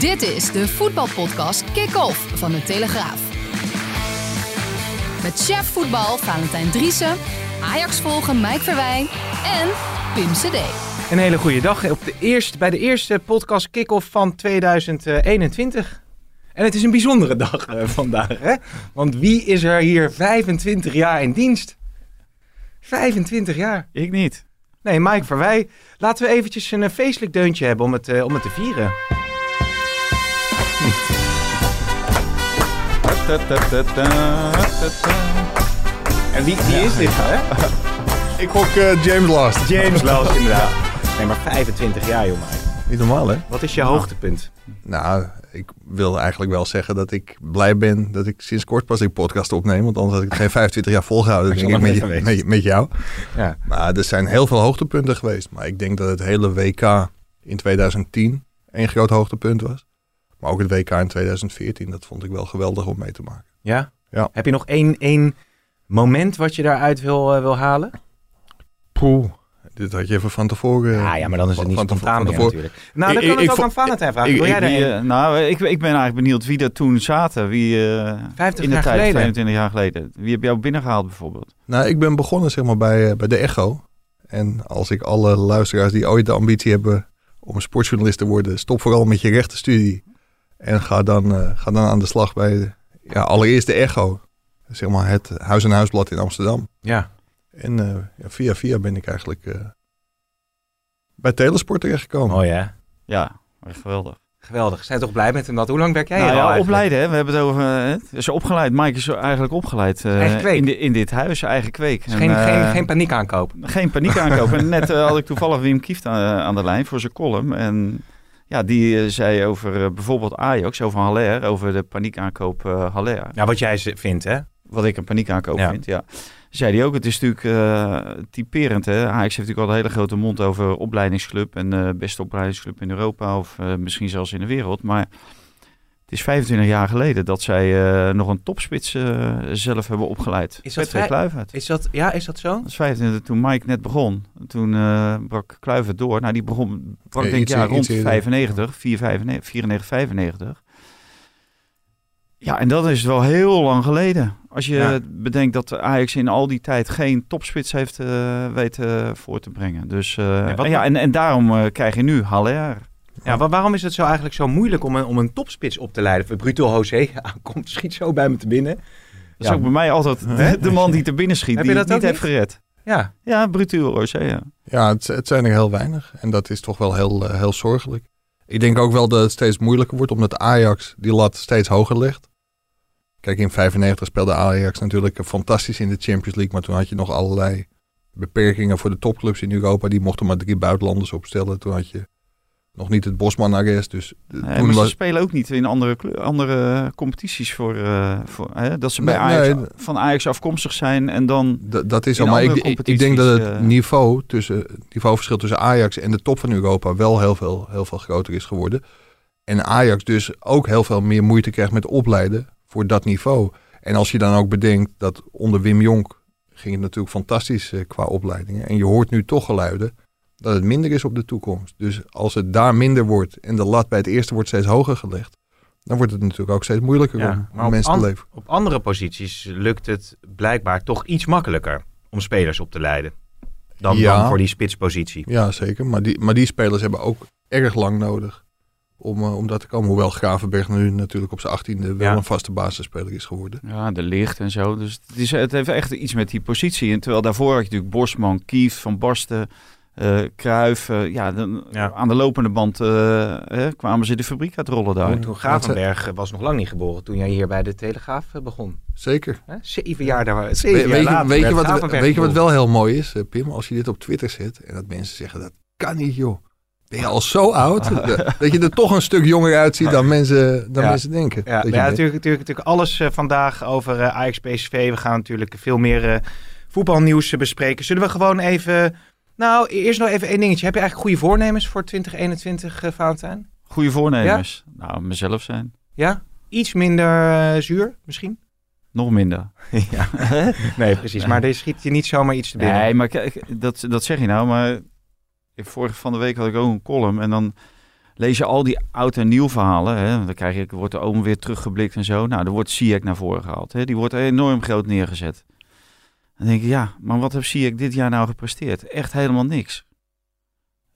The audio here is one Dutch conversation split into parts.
Dit is de voetbalpodcast Kick-Off van de Telegraaf. Met chef voetbal Valentijn Driessen, Ajax volgen Mike Verwijn en Pim CD. Een hele goede dag op de eerste, bij de eerste podcast kick-off van 2021. En het is een bijzondere dag eh, vandaag, hè? Want wie is er hier 25 jaar in dienst? 25 jaar. Ik niet. Nee, Mike Verwij. Laten we eventjes een eh, feestelijk deuntje hebben om het, eh, om het te vieren. En wie, wie is dit, hè? Ik gok eh, James Last. James Last, inderdaad. Nee, maar 25 jaar, Mike. Niet normaal, hè? Wat is je hoogtepunt? Nou, ik wil eigenlijk wel zeggen dat ik blij ben dat ik sinds kort pas die podcast opneem. Want anders had ik het geen 25 jaar volgehouden, denk ik, met, met, met jou. Ja. Maar er zijn heel veel hoogtepunten geweest. Maar ik denk dat het hele WK in 2010 één groot hoogtepunt was. Maar ook het WK in 2014, dat vond ik wel geweldig om mee te maken. Ja? Ja. Heb je nog één, één moment wat je daaruit wil, eh, wil halen? Poeh. Dit had je even van tevoren... Ja, ja, maar dan is het van- niet van spontaan tevoren- meer tevoren- natuurlijk. Nou, dan Ik- kan ik- het ook ik aan Valentijn vragen. ik- Wil jij Wie, eh, nou, ik, ik ben eigenlijk benieuwd wie er toen zaten. Wie eh 50 in de jaar tijd, geleden? 25 jaar geleden. Wie heb jou binnengehaald bijvoorbeeld? Nou, ik ben begonnen zeg maar bij, bij de Echo. En als ik alle luisteraars die ooit de ambitie hebben om een sportjournalist te worden, stop vooral met je rechtenstudie. En ga dan, eh, ga dan aan de slag bij de, ja, allereerst de Echo. Zeg maar het huis- en huisblad in Amsterdam. Ja. En eh, ja, via via ben ik eigenlijk eh, bij Telesport terechtgekomen. Hè? Ja, echt geweldig. Geweldig. Zijn toch blij met hem dat? Hoe lang werk jij Nou ja, opleiden, hè? we hebben het over. Het is opgeleid. Mike is eigenlijk opgeleid eh, Eigen kweek. in, in dit huis, eigen kweek. Dus En, geen, geen, geen paniek aankoop. geen paniek aankopen. en net had ik toevallig Wim Kieft aan, aan de lijn voor zijn column. En ja, die eh, zei over eh, bijvoorbeeld Ajax, over Haller, over de paniekaankoop eh Haller. Ja, wat jij ze- vindt hè? Wat ik een paniekaankoop Ja. vind, ja. Zei hij ook, het is natuurlijk typerend. Hè? Ajax heeft natuurlijk al een hele grote mond over opleidingsclub en eh beste opleidingsclub in Europa of misschien zelfs in de wereld. Maar het is 25 jaar geleden dat zij eh, nog een topspits eh, zelf hebben opgeleid. Is dat Patrick Kluivert. Is dat, ja, is dat zo? Dat is 25 toen Mike net begon. Toen eh, brak Kluivert door. Nou, die begon, brak Ja, denk ik iets- ja, rond eerder. 95, 4, 95, 94, 95. Ja, en dat is wel heel lang geleden. Als je Ja. bedenkt dat Ajax in al die tijd geen topspits heeft eh, weten voor te brengen. Dus, eh, Ja, wat- en, ja, en, en daarom eh, krijg je nu Haller. Ja, wa- waarom is het zo eigenlijk zo moeilijk om een, om een topspits op te leiden? Bruto José aankomt, schiet zo bij me te binnen. Dat is Ja. ook bij mij altijd de, de man die te binnen schiet, Heb die het dat niet ook heeft gered. Ja, Ja, Brutuel Rosé, ja. Ja, het, het zijn er heel weinig. En dat is toch wel heel, eh, heel zorgelijk. Ik denk ook wel dat het steeds moeilijker wordt, omdat Ajax die lat steeds hoger legt. Kijk, in 95 speelde Ajax natuurlijk fantastisch in de Champions League. Maar toen had je nog allerlei beperkingen voor de topclubs in Europa. Die mochten maar drie buitenlanders opstellen. Toen had je nog niet het Bosman-arrest. Dus eh, Nee, maar ze was, spelen ook niet in andere, andere competities voor, eh, voor hè? dat ze bij Nee, Ajax, nee. van Ajax afkomstig zijn en dan d- dat is al. Maar ik, ik, denk dat het eh, niveau tussen, het niveauverschil tussen Ajax en de top van Europa wel heel veel, heel veel groter is geworden. En Ajax dus ook heel veel meer moeite krijgt met opleiden voor dat niveau. En als je dan ook bedenkt dat onder Wim Jonk ging het natuurlijk fantastisch eh, qua opleidingen. En je hoort nu toch geluiden dat het minder is op de toekomst. Dus als het daar minder wordt en de lat bij het eerste wordt steeds hoger gelegd, dan wordt het natuurlijk ook steeds moeilijker Ja, om, maar om op mensen an- te leven. op andere posities lukt het blijkbaar toch iets makkelijker om spelers op te leiden. Dan, Ja. dan voor die spitspositie. Ja, zeker. Maar die, maar die spelers hebben ook erg lang nodig om, eh, om dat te komen. Hoewel Gravenberg nu natuurlijk op zijn achttiende wel Ja. een vaste basisspeler is geworden. ja, de licht en zo. Dus het, is, het heeft echt iets met die positie. En terwijl daarvoor had je natuurlijk Bosman, Kief, Van Barsten, Kruif. eh, ja, dan, Ja. aan de lopende band eh, hè, kwamen ze de fabriek uit rollen daar. Toen Gravenberg was nog lang niet geboren toen jij hier bij de Telegraaf eh, begon. Zeker. Hè? Zeven jaar, daar, zeven weet, je, later weet, je werd wat, weet je wat wel heel mooi is, eh, Pim? Als je dit op Twitter zet en dat mensen zeggen dat kan niet joh. Ben je al zo oud? dat je er toch een stuk jonger uitziet dan mensen, dan Ja. mensen denken. Ja, ja natuurlijk, natuurlijk, natuurlijk alles eh, vandaag over eh, Ajax PSV. We gaan natuurlijk veel meer eh, voetbalnieuws eh, bespreken. Zullen we gewoon even... Nou, eerst nog even één dingetje. Heb je eigenlijk goede voornemens voor 2021, eh Valentijn? Goede voornemens. Nou, mezelf zijn. Ja? Iets minder eh, zuur, misschien? Nog minder. ja. Nee, precies. Maar er schiet je niet zomaar iets te binnen. Nee, maar kijk, dat, dat zeg je nou. Maar ik- vorige van de week had ik ook een column. En dan lees je al die oud en nieuw verhalen. Hè. Dan krijg je, wordt de oom weer teruggeblikt en zo. Nou, er wordt Ziyech naar voren gehaald. Hè. Die wordt enorm groot neergezet. Dan denk ik, ja, maar wat heeft Ziyech dit jaar nou gepresteerd? Echt helemaal niks.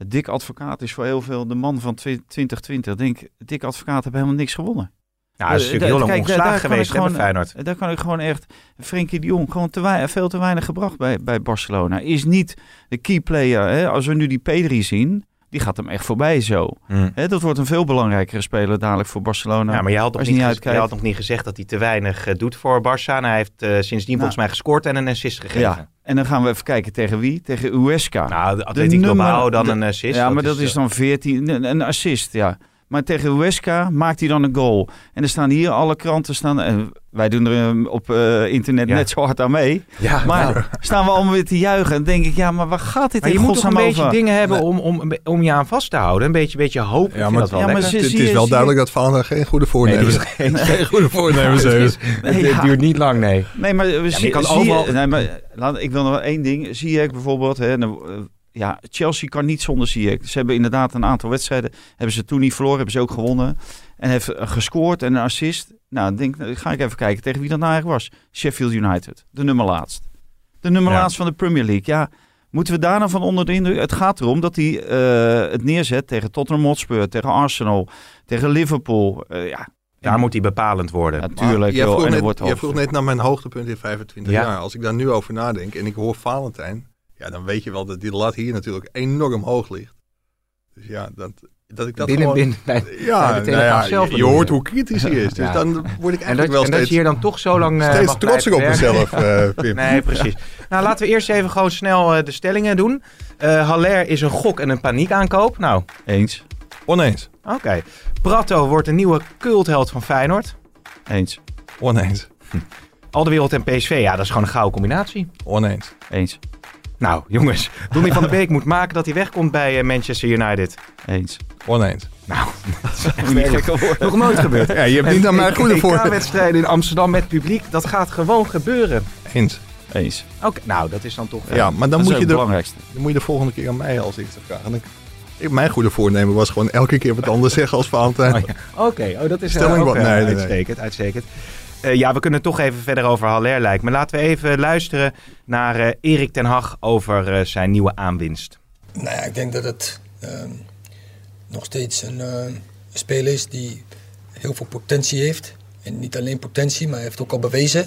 Dik advocaat is voor heel veel de man van twi- 2020. Ik denk, dik advocaat heeft helemaal niks gewonnen. Ja, dat is Eh, natuurlijk heel lang kijk, ongeslagen geweest, ik hè, bij gewoon- Feyenoord. Daar kan ik gewoon echt... Frenkie de Jong, gewoon te wei- veel te weinig gebracht bij, bij Barcelona. Is niet de key player. Hè? Als we nu die Pedri zien, die gaat hem echt voorbij zo. Hè, dat wordt een veel belangrijkere speler dadelijk voor Barcelona. Ja, maar je had, nog niet niet je had nog niet gezegd dat hij te weinig eh, doet voor Barça. En hij heeft eh, sindsdien volgens mij gescoord en een assist gegeven. Ja, en dan gaan we even kijken tegen wie? Tegen Uesca. Nou, de Atletico Bilbao dan de- een assist. ja, maar dat is eh, dan 14, een, een assist, ja. Maar tegen Huesca maakt hij dan een goal. En er staan hier alle kranten staan. En wij doen er eh, op eh, internet Ja. net zo hard aan mee. Ja, Maar nou, staan we allemaal weer te juichen. En denk ik, ja, maar waar gaat dit maar in je moet toch een beetje over? dingen hebben om, om, om je aan vast te houden. Een beetje, beetje hoop. Ik Ja, maar- dat wel ja, maar ze- Het zie is wel zie duidelijk dat Valentijn geen goede voornemens Nee, heeft. Geen goede voornemens heeft. Het Ja. duurt niet lang, nee. Nee, maar, we je zie, kan zie overal- nee, maar laat, ik wil nog wel één ding. Ziyech bijvoorbeeld. Hè, nou, eh, ja, Chelsea kan niet zonder Ziyech. Ze hebben inderdaad een aantal wedstrijden. Hebben ze toen niet verloren. Hebben ze ook gewonnen. En heeft eh, gescoord en een assist. Nou, ik denk, nou, ga ik even kijken tegen wie dat nou eigenlijk was. Sheffield United. De nummer laatst. De nummer Ja. laatst van de Premier League. Ja, moeten we daar nou van onder de indruk? Het gaat erom dat hij eh, het neerzet tegen Tottenham Hotspur. Tegen Arsenal. Tegen Liverpool. Eh, ja, Daar moet hij bepalend worden. natuurlijk. Jij joh, vroeg, en er net, vroeg naar mijn hoogtepunt in 25 Ja. jaar. Als ik daar nu over nadenk en ik hoor Valentijn, ja, dan weet je wel dat die lat hier natuurlijk enorm hoog ligt. Dus ja, dat, dat ik dat binnen, gewoon... binnen, bij, ja, bij de nou ja, zelf je, hoort hoe kritisch hij is. Dus Ja. dan word ik en eigenlijk dat, wel en dat steeds, je hier dan toch zo lang eh, steeds mag trotser op mezelf, eh, Pim. Nee, precies. Nou, laten we eerst even gewoon snel eh, de stellingen doen. Eh Haller is een gok en een paniekaankoop. Nou, Eens. Oneens. oké. Prato wordt een nieuwe cultheld van Feyenoord. Eens. Oneens. Alderwereld en PSV, ja, dat is gewoon een gouden combinatie. Oneens. Eens. Nou, jongens. Donny van der Beek moet maken dat hij wegkomt bij eh, Manchester United. Eens. Oneens. Nou, dat is echt nog nooit gebeurd. Ja, je hebt niet aan mij goede voor. wedstrijden in Amsterdam met publiek, dat gaat gewoon gebeuren. Eens. Eens. Oké, nou, dat is dan toch... Ja, maar dan moet, je het de, belangrijkste. dan moet je de volgende keer aan mij als eerste vragen. Dan- Ik, mijn goede voornemen was gewoon elke keer wat anders zeggen als Valentijn. Oh, ja. Oké, oh, dat is Stelling eh, ook wat- eh, nee, nee, nee. uitstekend, uitstekend. Eh, ja, we kunnen toch even verder over Haller lijkt. Maar laten we even luisteren naar eh, Erik ten Hag over eh, zijn nieuwe aanwinst. Nou ja, ik denk dat het ehm, nog steeds een speler is die heel veel potentie heeft. En niet alleen potentie, maar heeft ook al bewezen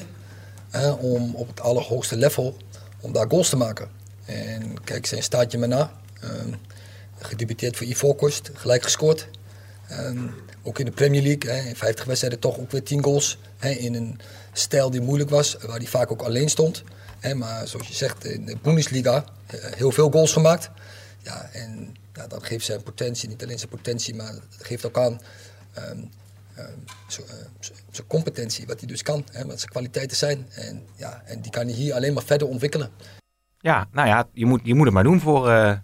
hè, om op het allerhoogste level om daar goals te maken. En kijk, zijn staatje maar na. Ehm, gedebuteerd voor Ivoorkust, gelijk gescoord. Ehm, ook in de Premier League, hè, in 50 wedstrijden toch ook weer 10 goals. Hè, in een stijl die moeilijk was, waar hij vaak ook alleen stond. Hè, maar zoals je zegt, in de Bundesliga eh, heel veel goals gemaakt. Ja, en ja, dat geeft zijn potentie, niet alleen zijn potentie, maar het geeft ook aan ehm, ehm, zijn- eh, zijn- competentie, wat hij dus kan, hè, wat zijn kwaliteiten zijn. En, ja, en die kan hij hier alleen maar verder ontwikkelen. Ja, nou ja, je moet, je moet het maar doen voor eh.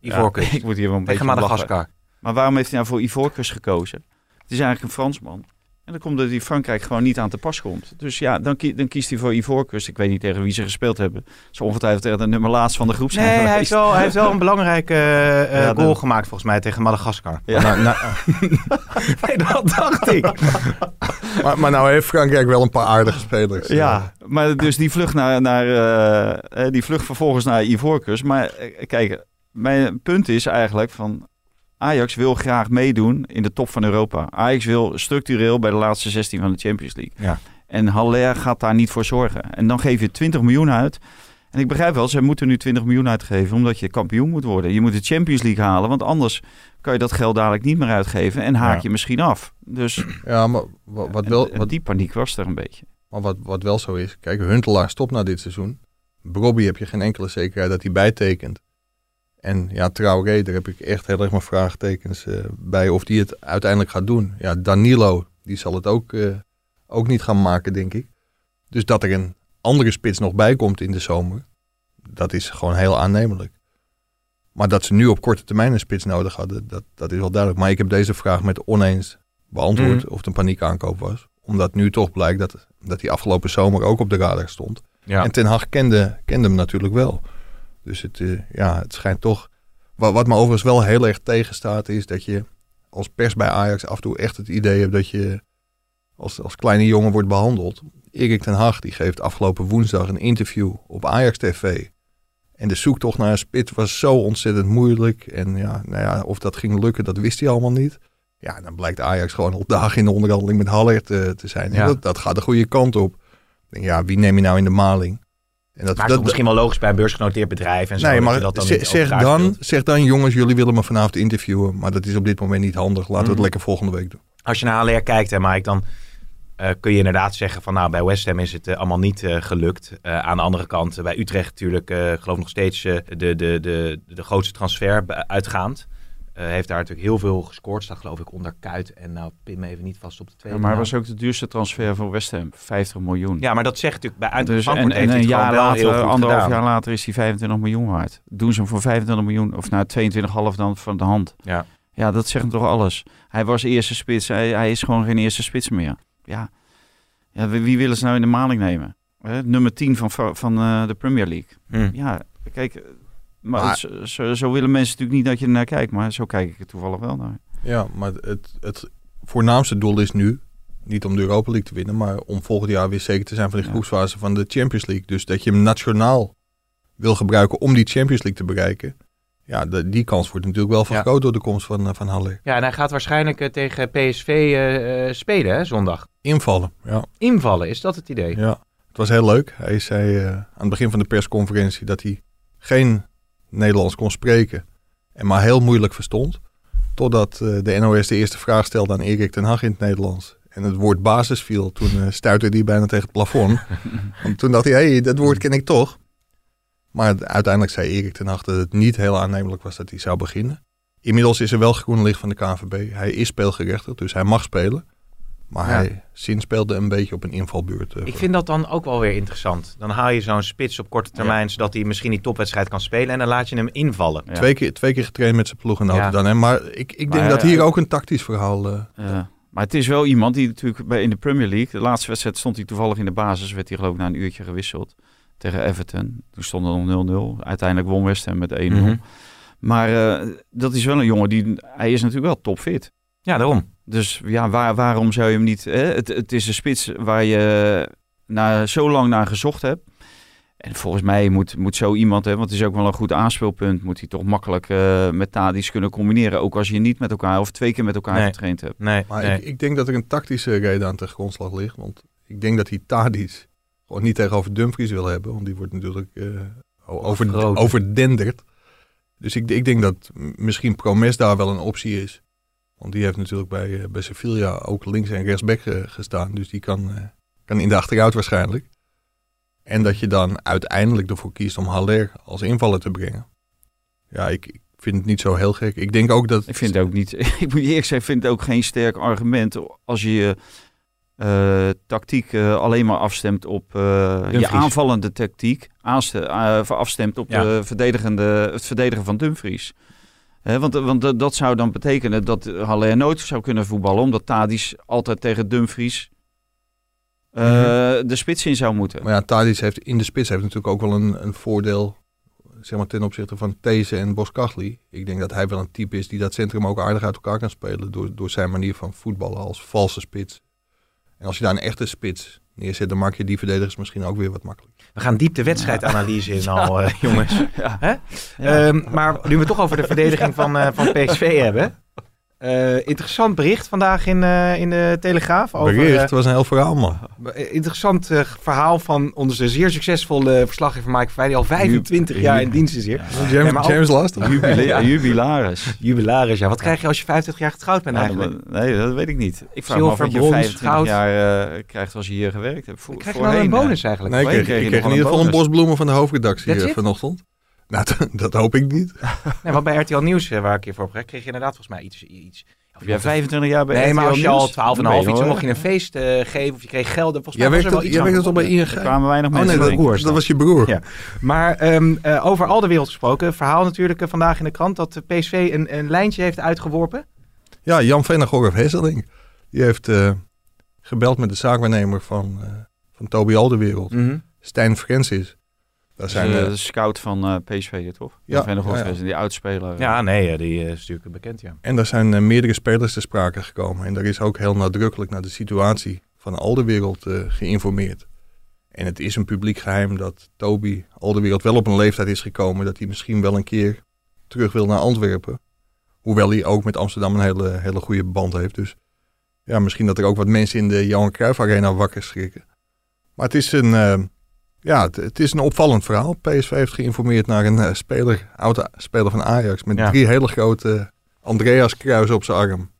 Ja, ik moet hier wel een beetje Tegen. Madagaskar. Maar waarom heeft hij nou voor Ivoorkust gekozen? Het is eigenlijk een Fransman. En dan komt dat hij Frankrijk gewoon niet aan te pas komt. Dus ja, dan, dan kiest hij voor Ivoorkust. Ik weet niet tegen wie ze gespeeld hebben. Ze ongetwijfeld tegen de nummer laatst van de groep zijn Nee, hij heeft, wel, hij heeft wel een belangrijke eh, eh, Ja, goal gemaakt volgens mij tegen Madagaskar. Ja. Nou, nou, Nee, dat dacht ik. maar, maar nou heeft Frankrijk wel een paar aardige spelers. Ja, maar dus die vlucht, naar, naar, eh, eh, die vlucht vervolgens naar Ivoorkust. Maar kijk, mijn punt is eigenlijk van... Ajax wil graag meedoen in de top van Europa. Ajax wil structureel bij de laatste 16 van de Champions League. Ja. En Haller gaat daar niet voor zorgen. En dan geef je 20 miljoen uit. En ik begrijp wel, ze moeten nu 20 miljoen uitgeven omdat je kampioen moet worden. Je moet de Champions League halen, want anders kan je dat geld dadelijk niet meer uitgeven en haak Ja. je misschien af. Dus Ja, maar wat, wel, wat, die paniek was er een beetje. maar wat, wat wel zo is. Kijk, Huntelaar stopt na dit seizoen. Bobby heb je geen enkele zekerheid dat hij bijtekent. En ja, Traoré, daar heb ik echt heel erg mijn vraagtekens eh, bij of die het uiteindelijk gaat doen. Ja, Danilo, die zal het ook, eh, ook niet gaan maken, denk ik. Dus dat er een andere spits nog bij komt in de zomer, dat is gewoon heel aannemelijk. Maar dat ze nu op korte termijn een spits nodig hadden, dat, dat is wel duidelijk. Maar ik heb deze vraag met oneens beantwoord Mhm. of het een paniekaankoop was. Omdat nu toch blijkt dat, dat hij afgelopen zomer ook op de radar stond. Ja. En Ten Hag kende, kende hem natuurlijk wel. Dus het, eh, ja, het schijnt toch... Wat, wat me overigens wel heel erg tegenstaat is dat je als pers bij Ajax af en toe echt het idee hebt dat je als, als kleine jongen wordt behandeld. Erik ten Hag die geeft afgelopen woensdag een interview op Ajax TV. En de zoektocht naar een spits was zo ontzettend moeilijk. En ja, nou ja, of dat ging lukken, dat wist hij allemaal niet. Ja, dan blijkt Ajax gewoon al dagen in de onderhandeling met Haller te, te zijn. Ja. Dat, dat gaat de goede kant op. Ja, wie neem je nou in de maling? En dat, is toch misschien wel logisch bij een beursgenoteerd bedrijf en zo. nee, dat maar dat dan zeg, dan, zeg dan, jongens, jullie willen me vanavond interviewen. Maar dat is op dit moment niet handig. Laten we Mhm. het lekker volgende week doen. Als je naar Haller kijkt, hè, Mike, dan eh, kun je inderdaad zeggen van nou, bij West Ham is het eh, allemaal niet eh, gelukt. Aan de andere kant, bij Utrecht natuurlijk, geloof nog steeds de, de, de, de grootste transfer uitgaand. Eh, heeft daar natuurlijk heel veel gescoord. Staat geloof ik onder Kuit en nou, pin me even niet vast op de Ja, tweede. maar het naam. was ook de duurste transfer voor West Ham. 50 miljoen. Ja, maar dat zegt natuurlijk bij uit dus, en, Frankfurt en heeft hij een jaar later, anderhalf gedaan. jaar later, is hij 25 miljoen waard. Doen ze hem voor 25 miljoen, of nou 22,5 dan van de hand. Ja. Ja, dat zegt hem toch alles. Hij was eerste spits, hij, hij is gewoon geen eerste spits meer. Ja, ja wie, wie willen ze nou in de maling nemen? Hè, nummer 10 van, van eh, de Premier League. Hm. Ja, kijk, maar, Maar- zo, zo, zo willen mensen natuurlijk niet dat je er naar kijkt, maar zo kijk ik er toevallig wel naar. Ja, maar het, het voornaamste doel is nu niet om de Europa League te winnen, maar om volgend jaar weer zeker te zijn van de Ja. groepsfase van de Champions League. Dus dat je hem nationaal wil gebruiken om die Champions League te bereiken. Ja, de- die kans wordt natuurlijk wel vergroot door de komst van, eh, van Haller. Ja, en hij gaat waarschijnlijk eh, tegen PSV eh, spelen, hè, zondag. Invallen, ja. Invallen, is dat het idee? ja. Het was heel leuk. Hij zei aan het begin van de persconferentie dat hij geen Nederlands kon spreken en maar heel moeilijk verstond. Totdat eh, de NOS de eerste vraag stelde aan Erik ten Hag in het Nederlands. En het woord basis viel. Toen eh stuitte hij bijna tegen het plafond. Want toen dacht hij, hé, hey, dat woord ken ik toch. Maar uiteindelijk zei Erik ten Hag dat het niet heel aannemelijk was dat hij zou beginnen. Inmiddels is er wel groen licht van de KNVB. Hij is speelgerechtigd, dus hij mag spelen. Maar Ja. hij zin speelde een beetje op een invalbeurt. eh, Ik vind dat dan ook wel weer interessant. Dan haal je zo'n spits op korte termijn, zodat hij misschien die topwedstrijd kan spelen. En dan laat je hem invallen. Ja. Twee, keer, twee keer getraind met zijn ploeggenoten Ja. dan. Hè? Maar ik, ik denk Maar, dat eh, hier ook een tactisch verhaal... eh, Ja. Maar het is wel iemand die natuurlijk bij, in de Premier League, de laatste wedstrijd stond hij toevallig in de basis, werd hij geloof ik na een uurtje gewisseld tegen Everton. Toen stond er nog 0-0. Uiteindelijk won West Ham met 1-0. Mhm. Maar eh, dat is wel een jongen die, hij is natuurlijk wel topfit. Ja, daarom. Dus ja, waar, waarom zou je hem niet... Hè? Het, het is een spits waar je na, zo lang naar gezocht hebt. En volgens mij moet, moet zo iemand, hè, want het is ook wel een goed aanspeelpunt, moet hij toch makkelijk eh, met Tadis kunnen combineren. Ook als je niet met elkaar of twee keer met elkaar Nee. getraind hebt. Nee, Maar nee. ik, ik denk dat er een tactische reden aan ten grondslag ligt. Want ik denk dat hij Tadic gewoon niet tegenover Dumfries wil hebben. Want die wordt natuurlijk eh, over, overdenderd. Dus ik, ik denk dat misschien Promes daar wel een optie is. Want die heeft natuurlijk bij, eh, bij Sevilla ook links en rechtsback eh, gestaan. Dus die kan, eh, kan in de achteruit waarschijnlijk. En dat je dan uiteindelijk ervoor kiest om Haller als invaller te brengen. Ja, ik, ik vind het niet zo heel gek. Ik denk ook dat... Ik vind het ook niet, ik moet je eerlijk zeggen, ik vind het ook geen sterk argument als je je eh, tactiek alleen maar afstemt op eh, je aanvallende tactiek, aanste, afstemt op Ja. de verdedigende, het verdedigen van Dumfries. Want want dat- dat zou dan betekenen dat Haller nooit zou kunnen voetballen, omdat Tadis altijd tegen Dumfries eh, Mhm. de spits in zou moeten. Maar ja, Tadic heeft in de spits heeft natuurlijk ook wel een, een voordeel zeg maar, ten opzichte van These en Boskagli. Ik denk dat hij wel een type is die dat centrum ook aardig uit elkaar kan spelen door, door zijn manier van voetballen als valse spits. En als je daar een echte spits neerzet, dan maak je die verdedigers misschien ook weer wat makkelijk. We gaan diep de wedstrijdanalyse in al, eh, jongens. Ja. Hè? Ja. Ehm, maar nu we het toch over de verdediging van, eh, van PSV hebben. Eh, interessant bericht vandaag in, eh, in de Telegraaf. Over, Bericht, eh, het was een heel verhaal man. interessant verhaal van onze zeer succesvolle verslaggever Mike Verwij, die al 25 Ju- jaar in dienst is hier. James, Ja. Jubile- jubilaris. Jubilaris, ja. Wat krijg je als je 25 jaar getrouwd bent Ja, eigenlijk? nee, dat weet ik niet. Ik vraag me af Zilver, wat je brons, 25 goud. jaar eh, krijgt als je hier gewerkt hebt. Voor, krijg je nou een bonus eigenlijk? Nee, ik kreeg, ik kreeg in ieder geval een bonus. bos bloemen van de hoofdredactie vanochtend. Nou, dat, dat hoop ik niet. Nee, want bij RTL Nieuws, eh, waar ik je voor heb kreeg je inderdaad volgens mij iets... iets Heb jij 25 jaar bij Nee, maar als je al Nieuws? 12,5 iets, Nee, dan hoor. mocht je een feest eh, geven of je kreeg geld. Volgens mij Jij was werkt er wel toch- iets jij toch bij. ING? Er kwamen weinig Oh mensen. nee, denk ik. dat, dat was je broer. Ja. Maar ehm, eh, over al de wereld gesproken, verhaal natuurlijk vandaag in de krant dat de PSV een, een lijntje heeft uitgeworpen. Ja, Jan Vennegoor Hesseling. Die heeft eh, gebeld met de zaakwaarnemer van, eh van Toby Alderwereld. Stijn Francis. Daar Dat is, zijn eh, eh, de scout van eh, PSV, toch? Ja, Ja, Van ja, ja. die uitspeler. Ja, nee, eh, die eh, is natuurlijk bekend, ja. En daar zijn eh, meerdere spelers te sprake gekomen. En daar is ook heel nadrukkelijk naar de situatie van Alderwereld eh geïnformeerd. En het is een publiek geheim dat Toby Alderwereld wel op een leeftijd is gekomen dat hij misschien wel een keer terug wil naar Antwerpen. Hoewel hij ook met Amsterdam een hele, hele goede band heeft. Dus ja, misschien dat er ook wat mensen in de Johan Cruijff Arena wakker schrikken. Maar het is een, eh, ja, het, het is een opvallend verhaal. PSV heeft geïnformeerd naar een eh, speler, oude speler van Ajax. Met Ja. drie hele grote Andreas kruis op zijn arm.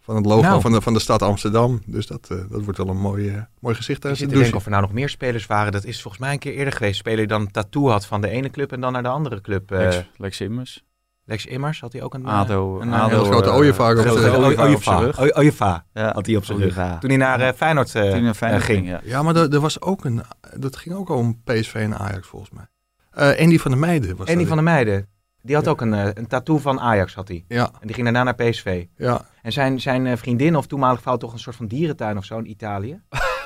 Van het logo Nou. van, de, van de stad Amsterdam. Dus dat, eh, dat wordt wel een mooi, eh, mooi gezicht Ik tijdens zit te denken of er nou nog meer spelers waren. Dat is volgens mij een keer eerder geweest. Speler die dan een tattoo had van de ene club en dan naar de andere club. Eh, Lex, Lex, Lex Immers. Had hij ook een... eh, ADO. een, ADO hele grote eh, ooievaar op grote zijn- ooievaar op zijn rug. Ja. had hij op zijn rug. Toen hij naar eh, Feyenoord eh, Toen naar Feyenoord eh, ging. ja. Ja, maar er, er was ook een, dat ging ook om PSV en Ajax volgens mij. Eh Andy van der Meijden was En die dat. van de meiden. Die had Ja. ook een, eh, een tattoo van Ajax, had hij. Ja, En die ging daarna naar PSV. ja. En zijn, zijn eh, vriendin of toenmalig vrouw toch een soort van dierentuin of zo in Italië?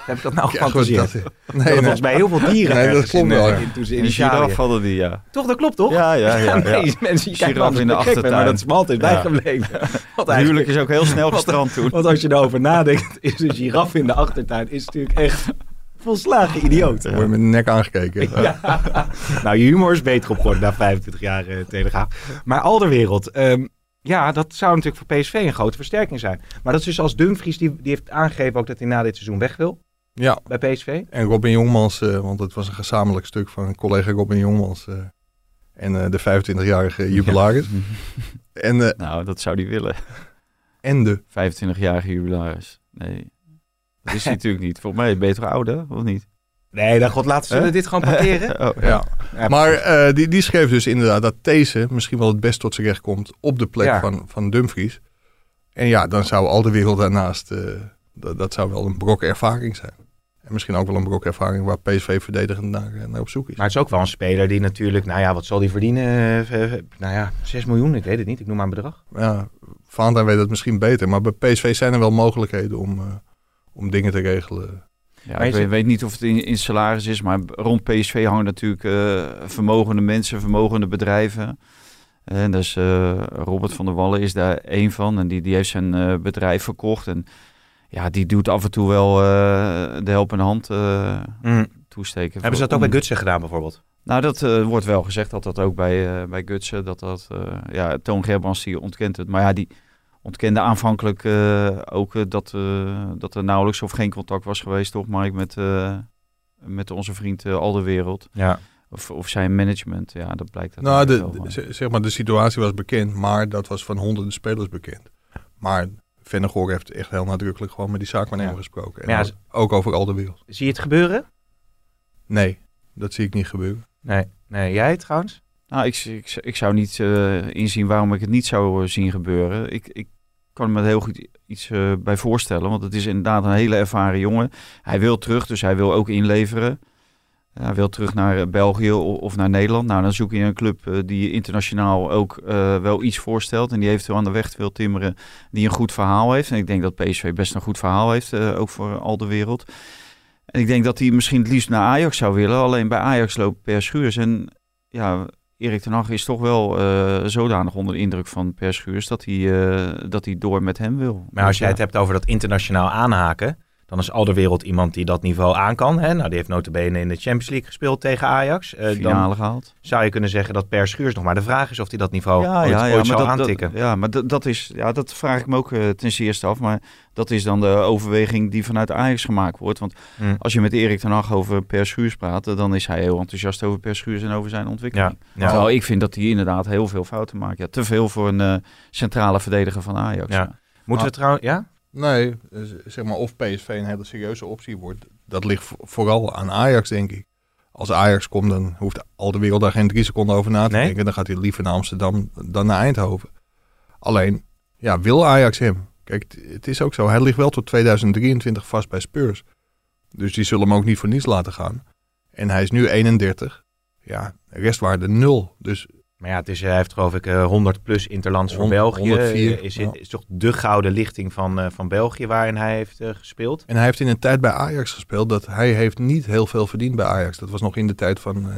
Heb ik dat nou Ja, goed, gefantaseerd? dat- Dat nee, er nee. volgens mij heel veel dieren Nee, dat klopt wel, eh, ja. in, in In giraf hadden die, ja. Toch, dat klopt toch? Ja, ja, ja. ja. nee, mensen, Giraf wel in de gek, maar achtertuin. dat is me altijd Ja. bijgebleven. Het huwelijk is ook heel snel gestrand toen. Want als je erover nadenkt, is een giraf in de achtertuin is natuurlijk echt volslagen idioot. Dan word je met de nek aangekeken. Ja. nou, je humor is beter op geworden na 25 jaar eh, Telegraaf. Maar Alderwereld, ehm, ja, dat zou die, die Ja, bij PSV. en Robin Jongmans, eh, want het was een gezamenlijk stuk van collega Robin Jongmans eh, en eh, de 25-jarige jubilaris. En, eh, Nou, dat zou hij willen. en de 25-jarige jubilaris. Nee. Dat is hij natuurlijk niet. Volgens mij ben je toch ouder, of niet? Nee, dan god, laten we dit gewoon parkeren. Oh, Ja. Ja, Maar eh, die, die schreef dus inderdaad dat deze misschien wel het best tot zijn recht komt op de plek Ja. van, van Dumfries. En ja, dan zou al de wereld daarnaast, eh, dat, dat zou wel een brok ervaring zijn. En misschien ook wel een brok ervaring waar PSV verdedigend naar, eh, naar op zoek is. Maar het is ook wel een speler die natuurlijk, nou ja, wat zal die verdienen? Eh, eh, nou ja, 6 miljoen, ik weet het niet. Ik noem maar een bedrag. Ja, Vaandaan weet het misschien beter, maar bij PSV zijn er wel mogelijkheden om, eh, om dingen te regelen. Ja, ik weet, niet of het in, in salaris is, maar rond PSV hangen natuurlijk eh, vermogende mensen, vermogende bedrijven. En dus eh, Robert van der Wallen is daar één van en die, die heeft zijn eh, bedrijf verkocht. En ja, die doet af en toe wel eh, de helpende hand eh, toesteken. Hebben ze dat ook Om- bij Gutsen gedaan bijvoorbeeld? Nou, dat eh, wordt wel gezegd dat dat ook bij, eh bij Gutsen, dat dat, eh, ja, Toon Gerbrands die ontkent het. Maar ja, die ontkende aanvankelijk eh, ook dat, eh, dat er nauwelijks of geen contact was geweest, toch Mike, met, eh, met onze vriend uh, Alderwereld. Ja. Of, of zijn management, ja, dat blijkt dat Nou, de, de- zeg maar, de situatie was bekend, maar dat was van honderden spelers bekend. Maar Vennegoor heeft echt heel nadrukkelijk gewoon met die zaakwaarnemer Ja. gesproken. En ja, ook, over al de wereld. Zie je het gebeuren? Nee, dat zie ik niet gebeuren. Nee. Nee, jij trouwens? Nou, ik, ik, ik zou niet eh, inzien waarom ik het niet zou eh, zien gebeuren. Ik, ik kan me er heel goed iets eh, bij voorstellen. Want het is inderdaad een hele ervaren jongen. Hij wil terug, dus hij wil ook inleveren. Hij wil terug naar eh, België of naar Nederland. Nou, dan zoek je een club eh, die internationaal ook eh, wel iets voorstelt. En die eventueel aan de weg wil timmeren. Die een goed verhaal heeft. En ik denk dat PSV best een goed verhaal heeft. ook voor al de wereld. En ik denk dat hij misschien het liefst naar Ajax zou willen. Alleen bij Ajax loopt Per Schuurs. En ja, Erik ten Hag is toch wel zodanig onder de indruk van Per Schuurs dat hij, dat hij door met hem wil. Maar als Dus jij het hebt over dat internationaal aanhaken, dan is Alderwereld iemand die dat niveau aan kan. Hè? Nou, die heeft notabene in de Champions League gespeeld tegen Ajax. Dan finale gehaald. zou je kunnen zeggen dat Per Schuurs nog maar de vraag is of hij dat niveau ja, ooit, ja, ja, ooit maar zal dat, aantikken. Dat, ja, maar dat, dat, is, ja, dat vraag ik me ook eh, ten zeerste af. Maar dat is dan de overweging die vanuit Ajax gemaakt wordt. Want Hm. als je met Erik ten Hag over Per Schuurs praat, eh, dan is hij heel enthousiast over Per Schuurs en over zijn ontwikkeling. Ja. Terwijl ik vind dat hij inderdaad heel veel fouten maakt. Ja, te veel voor een centrale verdediger van Ajax. Ja. Moeten we trouwens... Ja? Nee, dus zeg maar of PSV een hele serieuze optie wordt, dat ligt vo- vooral aan Ajax, denk ik. Als Ajax komt, dan hoeft al de wereld daar geen drie seconden over na te Nee? denken. Dan gaat hij liever naar Amsterdam dan naar Eindhoven. Alleen, ja, wil Ajax hem? Kijk, het- het is ook zo. Hij ligt wel tot 2023 vast bij Spurs. Dus die zullen hem ook niet voor niets laten gaan. En hij is nu 31. Ja, restwaarde nul. Dus Maar ja, het is, hij heeft geloof ik eh, 100 plus interlands voor 100, België. 104, is, ja. is toch de gouden lichting van, eh, van België waarin hij heeft eh, gespeeld. En hij heeft in een tijd bij Ajax gespeeld dat hij heeft niet heel veel verdiend bij Ajax. Dat was nog in de tijd van, eh,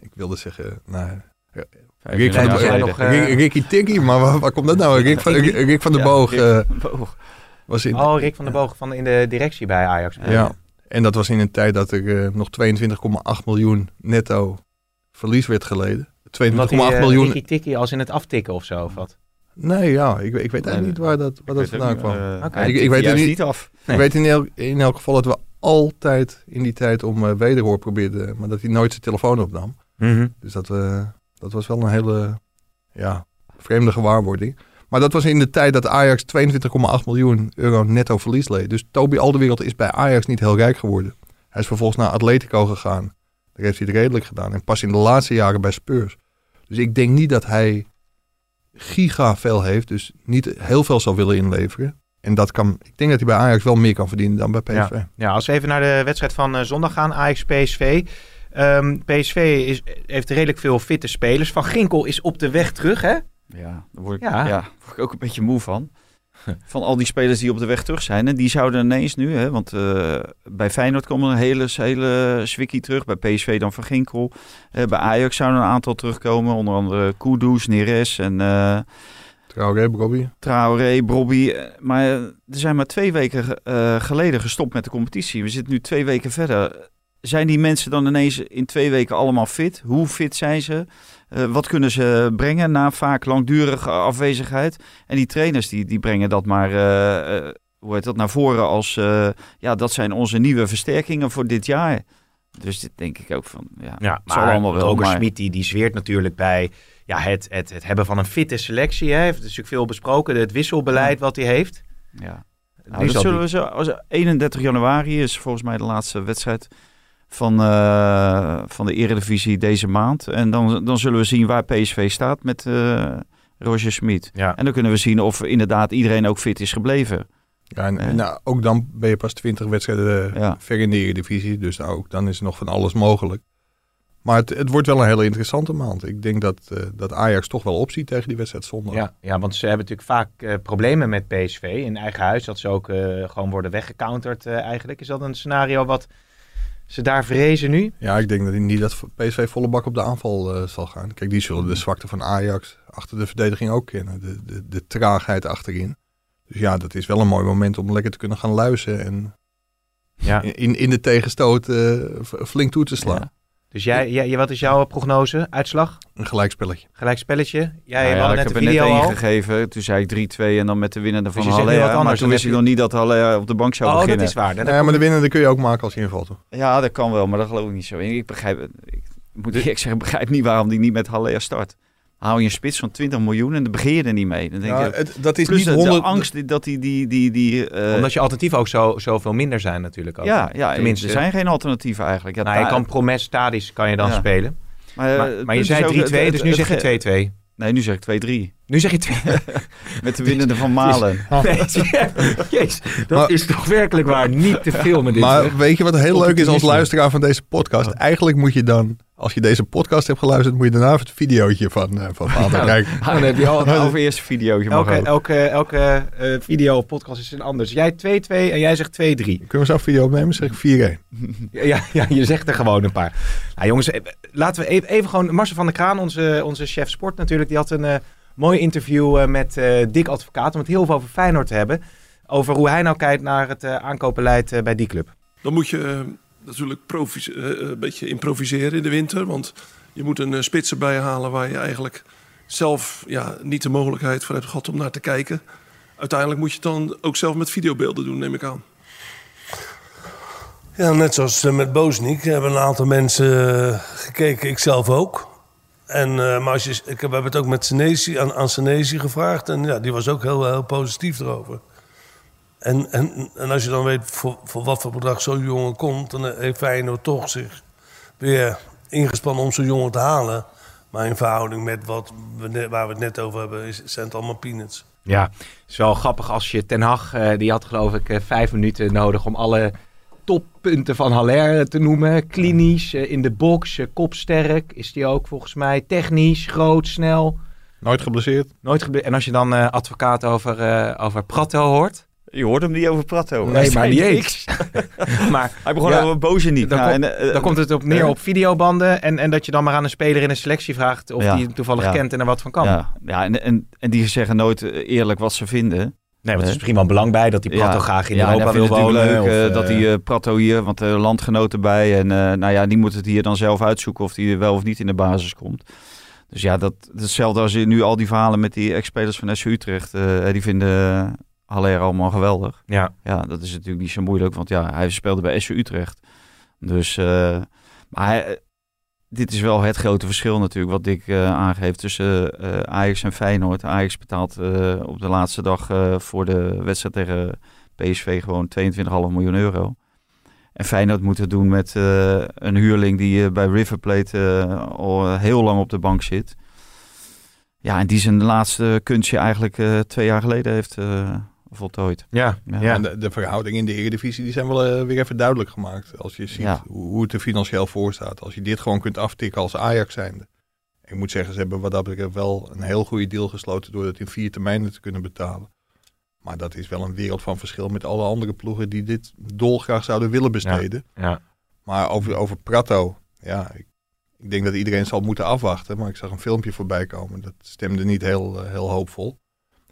ik wilde zeggen, nou, Rick van. Rick- Ricky Tikkie, maar waar, waar komt dat nou? Rick van, Rick van der Ja, Boog eh, was in. Oh, Rick van der Boog van in de directie bij Ajax. ja. En dat was in een tijd dat er eh, nog 22,8 miljoen netto verlies werd geleden. 22,8 Omdat hij uh, miljoen. Ricky Tikkie als in het aftikken of zo. Of wat? Nee, ja, ik, ik weet eigenlijk Nee, niet waar dat, waar dat vandaan kwam. eh, Ik- weet het niet. niet af. Ik weet in, elk, in elk geval dat we altijd in die tijd om eh, wederhoor probeerden, maar dat hij nooit zijn telefoon opnam. Dus dat, eh, dat was wel een hele ja, vreemde gewaarwording. Maar dat was in de tijd dat Ajax 22,8 miljoen euro netto verlies leed. Dus Toby Alderwereld is bij Ajax niet heel rijk geworden. Hij is vervolgens naar Atletico gegaan. Daar heeft hij het redelijk gedaan. En pas in de laatste jaren bij Spurs. Dus ik denk niet dat hij giga veel heeft. Dus niet heel veel zal willen inleveren. En dat kan, ik denk dat hij bij Ajax wel meer kan verdienen dan bij PSV. Ja, als we even naar de wedstrijd van eh, zondag gaan, Ajax-PSV. Ehm, PSV is, heeft redelijk veel fitte spelers. Van Ginkel is op de weg terug, hè? Ja, daar word ik, Ja. ja. word ik ook een beetje moe van. Van al die spelers die op de weg terug zijn. En die zouden ineens nu, hè, want eh, bij Feyenoord komen een hele, hele terug. Bij PSV dan Van Ginkel. Eh, bij Ajax zouden een aantal terugkomen. Onder andere Kudus, Neres en eh Traoré, Robbie. Traoré, Brobby. Maar eh, er zijn maar twee weken geleden gestopt met de competitie. We zitten nu twee weken verder. Zijn die mensen dan ineens in twee weken allemaal fit? Hoe fit zijn ze? Eh, wat kunnen ze brengen na vaak langdurige afwezigheid? En die trainers die, die brengen dat maar eh, eh, hoe heet dat, naar voren als... ja, dat zijn onze nieuwe versterkingen voor dit jaar. Dus dit denk ik ook van... Ja, Ja, maar allemaal wel. Roger maar- Schmid die, die zweert natuurlijk bij ja, het, het, het hebben van een fitte selectie. Hij heeft natuurlijk veel besproken. Het wisselbeleid wat hij heeft. Ja. Nou, dat zullen we zo, als 31 januari is volgens mij de laatste wedstrijd van, eh, van de Eredivisie deze maand. En dan, dan zullen we zien waar PSV staat met eh Roger Smit. Ja. En dan kunnen we zien of inderdaad iedereen ook fit is gebleven. Ja, en, en nou, ook dan ben je pas 20 wedstrijden eh, Ja. ver in de Eredivisie. Dus nou, ook dan is er nog van alles mogelijk. Maar het, het wordt wel een hele interessante maand. Ik denk dat, eh, dat Ajax toch wel opziet tegen die wedstrijd zondag. Ja, ja, want ze hebben natuurlijk vaak eh, problemen met PSV in eigen huis. Dat ze ook eh, gewoon worden weggecounterd eh, eigenlijk. Is dat een scenario wat ze daar vrezen nu? Ja, ik denk dat niet dat PSV volle bak op de aanval eh, zal gaan. Kijk, die zullen de zwakte van Ajax achter de verdediging ook kennen. De, de, de traagheid achterin. Dus ja, dat is wel een mooi moment om lekker te kunnen gaan luisteren. En Ja. in, in de tegenstoot eh, flink toe te slaan. Ja. Dus jij, jij, wat is jouw prognose? Uitslag? Een gelijkspelletje. Gelijk spelletje? Jij Nou ja, had ik net heb de er net video één al. gegeven. Toen zei ik 3-2 en dan met de winnende van je nu wat Haller. anders, Maar toen wist heb ik je- nog niet dat Haller op de bank zou Oh, dat beginnen. is waar. Dan Ja, maar de winnende kun je ook maken als je invalt. Toch? Ja, dat kan wel, maar dat geloof ik niet zo. Ik begrijp, ik moet eerlijk zeggen, ik begrijp niet waarom die niet met Haller start. Hou je een spits van 20 miljoen en dan begin je er niet mee. Dan denk Ja, je, het, dat is plus niet de, de 100... angst dat die... die, die, die eh, Omdat je alternatieven ook zo, zoveel minder zijn natuurlijk. Ook. ja, ja, Tenminste. er zijn geen alternatieven eigenlijk. Ja, Nou, je kan Promes kan je dan Ja. spelen. maar, eh, Maar, maar je zei ook, 3-2, het- dus nu zeg je het- 2-2. Nee, nu zeg ik 2-3. Nu zeg je 2. Met de winnende van Malen. Nee, jeez, dat Maar- is toch werkelijk waar niet te filmen dit. hè? Maar weet je wat heel leuk is als luisteraar van deze podcast? Eigenlijk moet je dan, als je deze podcast hebt geluisterd, moet je daarna het videootje van, eh van Vader Ja. kijken. Dan heb je al, Over eerst een videootje elke, elke, elke eh, video of podcast is een anders. Jij 2-2 en jij zegt 2-3. Kunnen we zo'n video opnemen? Zeg ik 4-1. Ja, ja, je zegt er gewoon een paar. Nou jongens, eh, laten we even, even gewoon... Marcel van der Kraan, onze, onze chef sport natuurlijk, die had een eh, mooi interview eh, met eh Dick Advocaat om het heel veel over Feyenoord te hebben. Over hoe hij nou kijkt naar het eh, aankopenbeleid eh, bij die club. Dan moet je natuurlijk eh, een beetje improviseren in de winter. Want je moet een spits erbij halen waar je eigenlijk zelf ja, niet de mogelijkheid voor hebt gehad om naar te kijken. Uiteindelijk moet je het dan ook zelf met videobeelden doen, neem ik aan. Ja, net zoals met Boznik hebben een aantal mensen gekeken, ik zelf ook. En, eh, maar als je, ik heb, het ook met Senesi, aan, aan Senesi gevraagd en ja, die was ook heel, heel positief erover. En, en, en als je dan weet voor, voor wat voor bedrag zo'n jongen komt, dan heeft Feyenoord toch zich weer ingespannen om zo'n jongen te halen. Maar in verhouding met wat we waar we het net over hebben, is, zijn het allemaal peanuts. Ja, het is wel grappig als je Ten Hag, eh, die had geloof ik eh, vijf minuten nodig om alle toppunten van Haller te noemen. Klinisch, eh, in de box, eh, kopsterk is die ook volgens mij. Technisch, groot, snel. Nooit geblesseerd. Nooit gebeurd. En als je dan eh, advocaat over, eh, over Prato hoort. Je hoort hem niet over Prato. Nee, maar niet niks. maar Hij begon Ja. over boze niet. Dan, Nou, komt- en, dan komt het op neer op videobanden. En, en dat je dan maar aan een speler in een selectie vraagt of Ja, die hem toevallig ja. kent en er wat van kan. Ja, ja en, en, en die zeggen nooit eerlijk wat ze vinden. Nee, want er is Eh, misschien wel belang bij dat die Prato graag in ja, Europa wil het wonen. leuk of, eh, dat eh, die eh, Prato hier, want de landgenoten bij. En eh, nou ja, die moet het hier dan zelf uitzoeken of die wel of niet in de basis komt. Dus ja, dat, hetzelfde als je nu al die verhalen met die ex-spelers van SC Utrecht. eh, die vinden Haller allemaal geweldig. ja. Ja, dat is natuurlijk niet zo moeilijk, want ja, hij speelde bij SC Utrecht. Dus, eh, maar hij- dit is wel het grote verschil natuurlijk wat Dick eh, aangeeft tussen eh, Ajax en Feyenoord. Ajax betaalt eh, op de laatste dag voor de wedstrijd tegen PSV gewoon 22,5 miljoen euro. En Feyenoord moet het doen met een huurling die bij River Plate al heel lang op de bank zit. Ja, en die zijn laatste kunstje eigenlijk twee jaar geleden heeft voltooid. Ja, Ja. ja. En de, de verhoudingen in de Eredivisie die zijn wel eh, weer even duidelijk gemaakt. Als je ziet Ja. hoe, hoe het er financieel voor staat. Als je dit gewoon kunt aftikken als Ajax zijnde. Ik moet zeggen, ze hebben wat dat betreft wel een heel goede deal gesloten door het in vier termijnen te kunnen betalen. Maar dat is wel een wereld van verschil met alle andere ploegen die dit dolgraag zouden willen besteden. ja. Maar over, over Prato, ja, ik, ik denk dat iedereen zal moeten afwachten. Maar ik zag een filmpje voorbij komen, dat stemde niet heel, eh, heel hoopvol.